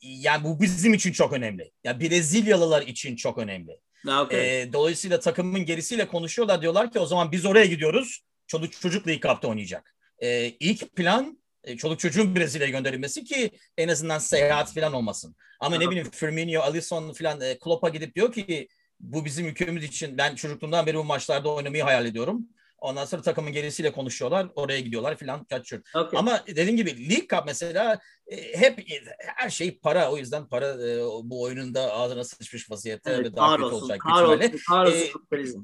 yani bu bizim için çok önemli. Yani Brezilyalılar için çok önemli. Ha, okey. E, dolayısıyla takımın gerisiyle konuşuyorlar. Diyorlar ki o zaman biz oraya gidiyoruz. Çoluk çocuk League Cup'ta oynayacak. E, ilk plan e, çoluk çocuğun Brezilya'ya gönderilmesi ki en azından seyahat falan olmasın. Ama ne bileyim Firmino, Alisson falan e, Klopp'a gidip diyor ki bu bizim ülkemiz için ben çocukluğumdan beri bu maçlarda oynamayı hayal ediyorum. Ondan sonra takımın gerisiyle konuşuyorlar. Oraya gidiyorlar filan kaçıyor. Okey. Ama dediğim gibi League Cup mesela e, hep her şey para. O yüzden para e, bu oyunun da ağzına sıçmış vaziyette Evet, ve daha kötü olacak kahrolsun, kahrolsun Ee, kapitalizm.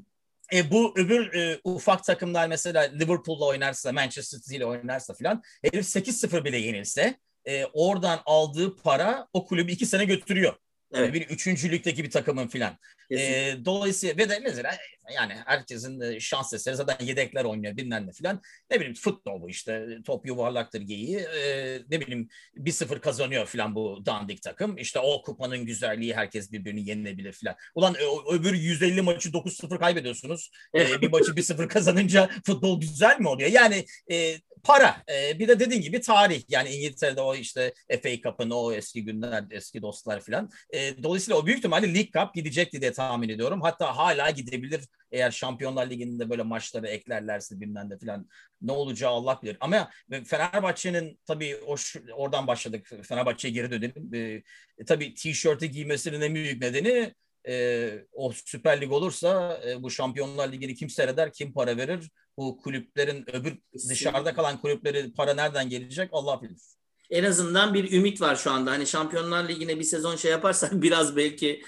E, bu öbür e, ufak takımlar mesela Liverpool'la oynarsa, Manchester City ile oynarsa filan herif 8-0 bile yenilse e, oradan aldığı para o kulübü iki sene götürüyor. Evet. Bir üçüncülükteki bir takımın filan. Kesinlikle. E, dolayısıyla ve de yani herkesin e, şans eseri zaten yedekler oynuyor bilmem ne filan. Ne bileyim futbol bu işte top yuvarlaktır geyiği. E, ne bileyim 1-0 kazanıyor filan bu dandik takım. İşte o kupanın güzelliği herkes birbirini yenilebilir filan. Ulan ö- öbür 150 maçı 9-0 kaybediyorsunuz. E, bir maçı 1-0 kazanınca futbol güzel mi oluyor? Yani e, para. E, bir de dediğin gibi tarih. Yani İngiltere'de o işte FA Cup'ın o eski günler, eski dostlar filan. E, dolayısıyla o büyük ihtimalle League Cup gidecekti diye tahmin ediyorum. Hatta hala gidebilir eğer Şampiyonlar Ligi'nde böyle maçları eklerlerse bilmem ne filan ne olacağı Allah bilir. Ama Fenerbahçe'nin tabii o oradan başladık. Fenerbahçe'ye geri dönelim. E, tabii tişörtü giymesinin en büyük nedeni e, o Süper Lig olursa e, bu Şampiyonlar Ligi'ni kim seyreder, kim para verir? Bu kulüplerin öbür dışarıda kalan kulüpleri para nereden gelecek Allah bilir. En azından bir ümit var şu anda. Hani Şampiyonlar Ligi'ne bir sezon şey yaparsak biraz belki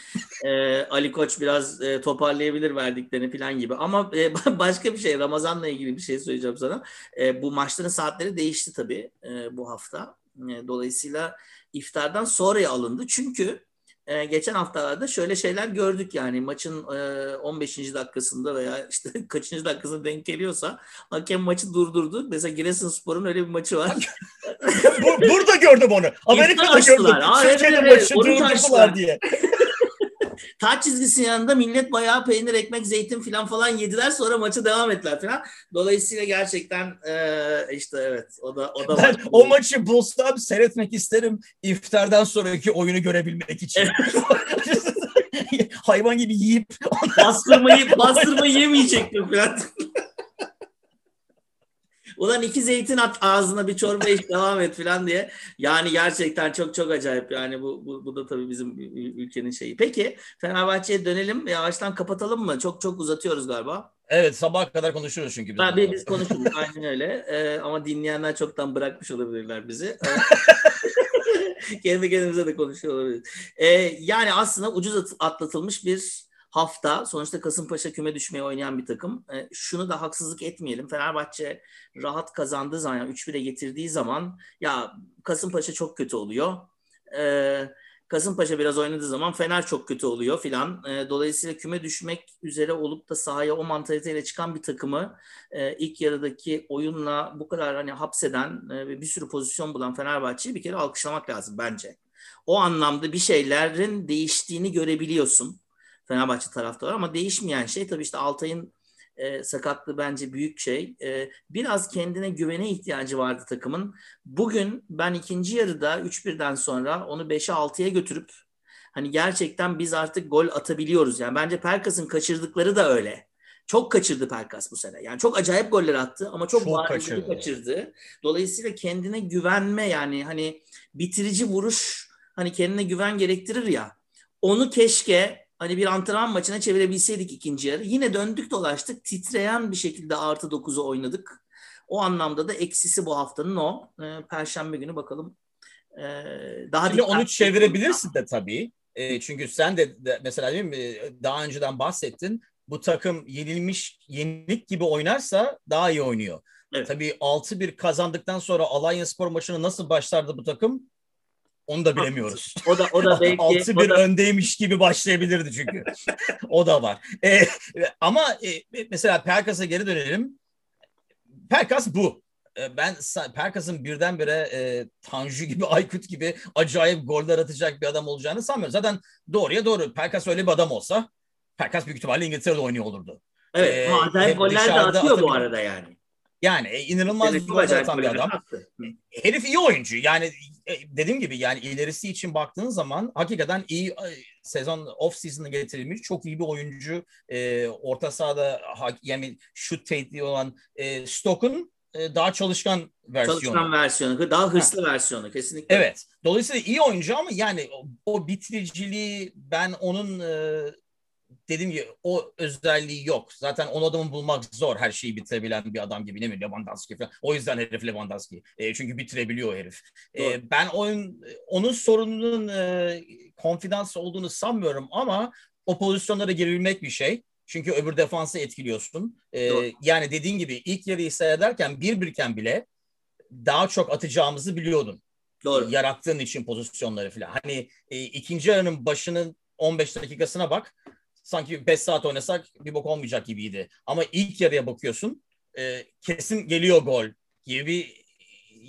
e, Ali Koç biraz e, toparlayabilir verdiklerini falan gibi. Ama e, başka bir şey Ramazan'la ilgili bir şey söyleyeceğim sana. E, bu maçların saatleri değişti tabii e, bu hafta. E, dolayısıyla iftardan sonraya alındı. Çünkü e, geçen haftalarda şöyle şeyler gördük yani maçın e, 15. dakikasında veya işte kaçıncı dakikasında denk geliyorsa hakem maçı durdurdu. Mesela Giresunspor'un öyle bir maçı var. Bu- Burada gördüm onu. Amerika'da gördüm. Evet, maçı durdurdular diye. Taç çizgisinin yanında millet bayağı peynir, ekmek, zeytin falan falan yediler sonra maçı devam ettiler falan. Dolayısıyla gerçekten e, işte evet o da o da Ben var. o maçı bulsam seyretmek isterim iftardan sonraki oyunu görebilmek için. Hayvan gibi yiyip bastırmayı bastırmayı yemeyecektim falan. Ulan iki zeytin at ağzına bir çorba iç devam et falan diye. Yani gerçekten çok çok acayip yani bu, bu, bu da tabii bizim ül- ülkenin şeyi. Peki Fenerbahçe'ye dönelim yavaştan kapatalım mı? Çok çok uzatıyoruz galiba. evet sabaha kadar konuşuruz çünkü. biz bunları. biz konuşuruz aynen öyle. Ee, ama dinleyenler çoktan bırakmış olabilirler bizi. Ee, Kendi kendimize de konuşuyor olabiliriz. Ee, yani aslında ucuz at- atlatılmış bir hafta. Sonuçta Kasımpaşa küme düşmeye oynayan bir takım. Ee, şunu da haksızlık etmeyelim. Fenerbahçe rahat kazandığı zaman, yani 3-1'e getirdiği zaman ya Kasımpaşa çok kötü oluyor. Ee, Kasımpaşa biraz oynadığı zaman Fener çok kötü oluyor filan. Ee, dolayısıyla küme düşmek üzere olup da sahaya o mantaliteyle çıkan bir takımı e, ilk yarıdaki oyunla bu kadar hani hapseden e, ve bir sürü pozisyon bulan Fenerbahçe'yi bir kere alkışlamak lazım bence. O anlamda bir şeylerin değiştiğini görebiliyorsun Fenerbahçe taraftarı ama değişmeyen şey tabii işte Altay'ın e, sakatlığı bence büyük şey. E, biraz kendine güvene ihtiyacı vardı takımın. Bugün ben ikinci yarıda 3-1'den sonra onu 5'e 6'ya götürüp hani gerçekten biz artık gol atabiliyoruz. Yani bence Perkas'ın kaçırdıkları da öyle. Çok kaçırdı Perkas bu sene. Yani çok acayip goller attı ama çok, Çok bariz kaçırdı. kaçırdı. Dolayısıyla kendine güvenme yani hani bitirici vuruş hani kendine güven gerektirir ya. Onu keşke hani bir antrenman maçına çevirebilseydik ikinci yarı. Yine döndük dolaştık. Titreyen bir şekilde artı 9'u oynadık. O anlamda da eksisi bu haftanın o. Ee, Perşembe günü bakalım. Ee, daha Şimdi onu çevirebilirsin de tabii. E, çünkü sen de, de mesela değil mi daha önceden bahsettin. Bu takım yenilmiş, yenilik gibi oynarsa daha iyi oynuyor. Evet. Tabii 6-1 kazandıktan sonra Alanya Spor maçını nasıl başlardı bu takım? Onu da bilemiyoruz. O da o da belki o 6-1 da, öndeymiş gibi başlayabilirdi çünkü. o da var. E, ama e, mesela Perkas'a geri dönelim. Perkas bu. E, Ben Perkas'ın birdenbire e, Tanju gibi, Aykut gibi acayip goller atacak bir adam olacağını sanmıyorum. Zaten doğruya doğru. Perkas öyle bir adam olsa Pelkas büyük ihtimalle İngiltere'de oynuyor olurdu. Evet Ee, acayip goller de atıyor bu atabiliyor. arada yani. Yani e, inanılmaz bir bir adam. attı. Herif iyi oyuncu. Yani dediğim gibi yani ilerisi için baktığın zaman hakikaten iyi e, sezon off season'ı getirilmiş çok iyi bir oyuncu. E, orta sahada ha- yani şut tehdidi olan e, Stoke'un e, daha çalışkan versiyonu. Çalışkan versiyonu, daha hırslı versiyonu kesinlikle. Evet. Dolayısıyla iyi oyuncu ama yani o, o bitiriciliği ben onun e, dediğim gibi o özelliği yok. Zaten onu adamı bulmak zor. Her şeyi bitirebilen bir adam gibi ne mi Lewandowski falan. O yüzden herif Lewandowski. E, çünkü bitirebiliyor herif. E, ben oyun onun sorununun e, konfidans olduğunu sanmıyorum ama o pozisyonlara girebilmek bir şey. Çünkü öbür defansı etkiliyorsun. E, Doğru. yani dediğin gibi ilk yarıyı seyrederken bir birken bile daha çok atacağımızı biliyordun Doğru. yarattığın için pozisyonları falan. Hani e, ikinci yarının başının 15 dakikasına bak. Sanki 5 saat oynasak bir bok olmayacak gibiydi. Ama ilk yarıya bakıyorsun. e, kesin geliyor gol gibi bir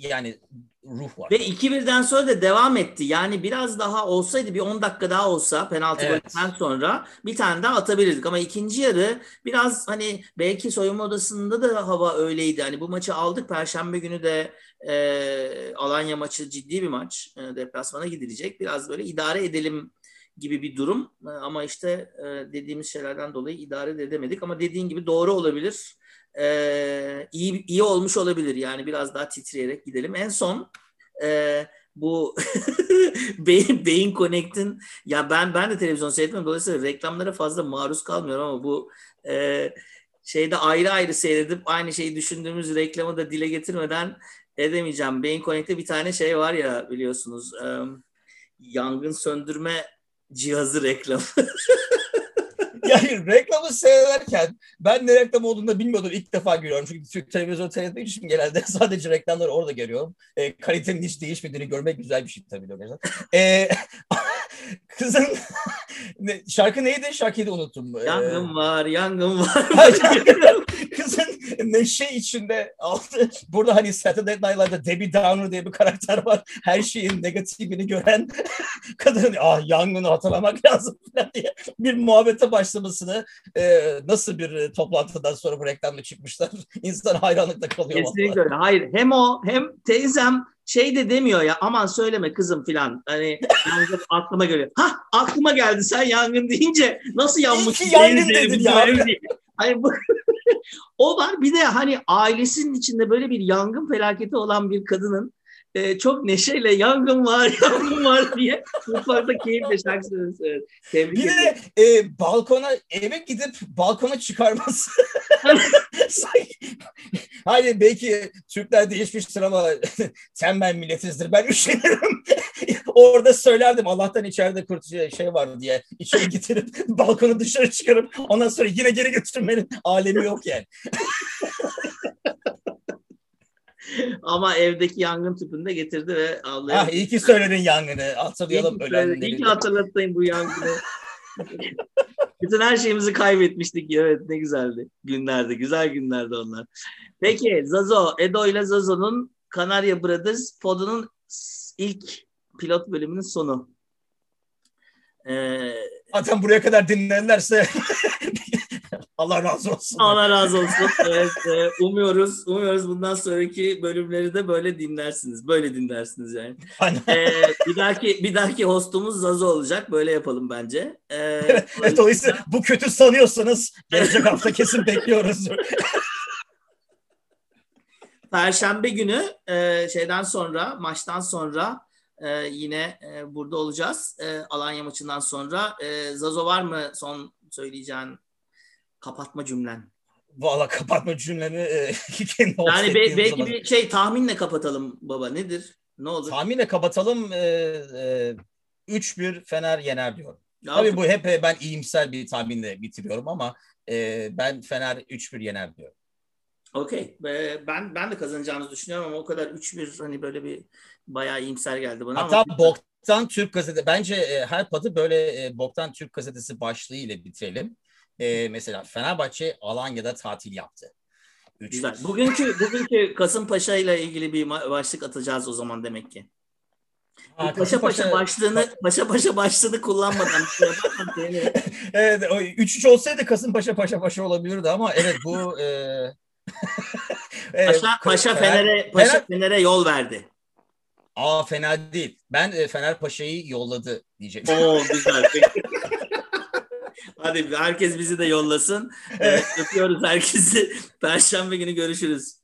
yani ruh var. Ve 2-1'den sonra da devam etti. Yani biraz daha olsaydı bir 10 dakika daha olsa penaltı Evet. golünden sonra bir tane daha atabilirdik. Ama ikinci yarı biraz hani belki soyunma odasında da hava öyleydi. Hani bu maçı aldık. Perşembe günü de e, Alanya maçı ciddi bir maç. E, deplasmana gidilecek. Biraz böyle idare edelim gibi bir durum. E, ama işte e, dediğimiz şeylerden dolayı idare de edemedik. Ama dediğin gibi doğru olabilir. E, iyi, iyi olmuş olabilir. Yani biraz daha titreyerek gidelim. En son bu Beyin, Beyin Connect'in ya ben ben de televizyon seyretmiyorum. Dolayısıyla reklamlara fazla maruz kalmıyorum ama bu e, şeyde ayrı ayrı seyredip aynı şeyi düşündüğümüz reklamı da dile getirmeden edemeyeceğim. Beyin Connect'te bir tane şey var ya biliyorsunuz e, yangın söndürme cihazı reklamı. Yani reklamı seyrederken ben ne reklam olduğunu da bilmiyordum. İlk defa görüyorum. Çünkü Türk televizyonu seyretmek için genelde sadece reklamları orada görüyorum. E, kalitenin hiç değişmediğini görmek güzel bir şey tabii. de gerçekten. E, kızın şarkı neydi? Şarkıyı da unuttum. E, yangın var, yangın var. Kızın neşe içinde aldı. Burada hani Saturday Night Live'da Debbie Downer diye bir karakter var. Her şeyin negatifini gören kadın ah yangını hatırlamak lazım falan diye bir muhabbete başlamasını e, nasıl bir e, toplantıdan sonra bu reklamda çıkmışlar. İnsan hayranlıkla kalıyor. Kesinlikle öyle. Hayır hem o hem teyzem şey de demiyor ya aman söyleme kızım filan. Hani yangın aklıma geliyor. Ha aklıma geldi sen yangın deyince nasıl yanmış? İyi ki yangın dedin ya. Hayır bu o var. Bir de hani ailesinin içinde böyle bir yangın felaketi olan bir kadının e, çok neşeyle yangın var yangın var diye mutfakta keyifle şarkı söylüyor. Tebrik Bir ederim. de e, balkona eve gidip balkona çıkarması. Hayır belki Türkler değişmiştir ama tembel milletinizdir. Ben üşenirim. Orada söylerdim Allah'tan içeride kurt şey var diye. içeri getirip balkonu dışarı çıkarıp ondan sonra yine geri götürmenin alemi yok yani. Ama evdeki yangın tüpünü de getirdi ve Allah'a Ah iyi ki söyledin yangını. Hatırlayalım İyi söyledin. İyi ölenleri. ki hatırlattın bu yangını. Bütün her şeyimizi kaybetmiştik. Evet ne güzeldi. Günlerdi. Güzel günlerdi onlar. Peki Zazo, Edo ile Zazo'nun Kanarya Brothers podunun ilk pilot bölümünün sonu. Ee, Zaten buraya kadar dinlerlerse Allah razı olsun. Allah razı olsun. Evet, e, umuyoruz, umuyoruz bundan sonraki bölümleri de böyle dinlersiniz. Böyle dinlersiniz yani. Ee, bir dahaki bir dahaki hostumuz Zazo olacak. Böyle yapalım bence. Ee, Evet, dolayısıyla bu kötü sanıyorsanız gelecek hafta kesin bekliyoruz. Perşembe günü e, şeyden sonra maçtan sonra e, yine e, burada olacağız. E, Alanya maçından sonra. E, Zazo var mı son söyleyeceğin kapatma cümlen? Valla kapatma cümlemi e, kendi Yani be- belki zaman- bir şey tahminle kapatalım baba. Nedir? Ne olur? Tahminle kapatalım. E, e, 3-1 Fener yener diyorum. Ya, Tabii bu hep e, ben iyimser bir tahminle bitiriyorum ama e, ben Fener 3-1 yener diyorum. Okey. Ben ben de kazanacağımızı düşünüyorum ama o kadar 3-1 hani böyle bir bayağı iyimser geldi bana Hatta ama Boktan Türk Gazetesi bence e, her padı böyle e, Boktan Türk Gazetesi başlığı ile bitirelim. E, mesela Fenerbahçe Alanya'da tatil yaptı. 3-1. güzel. Bugünkü bugünkü Kasımpaşa ile ilgili bir başlık atacağız o zaman demek ki. Ha, Paşa paşa başlığını paşa paşa başlığını kullanmadan şey Evet, o 3-3 olsaydı Kasımpaşa paşa paşa olabilirdi ama evet bu e... Paşa, paşa Fener'e Paşa Fener- Fener'e yol verdi. Aa fena değil. Ben e, Fener Paşa'yı yolladı diyeceğim. Oo güzel. Hadi herkes bizi de yollasın. Evet, öpüyoruz herkesi. Perşembe günü görüşürüz.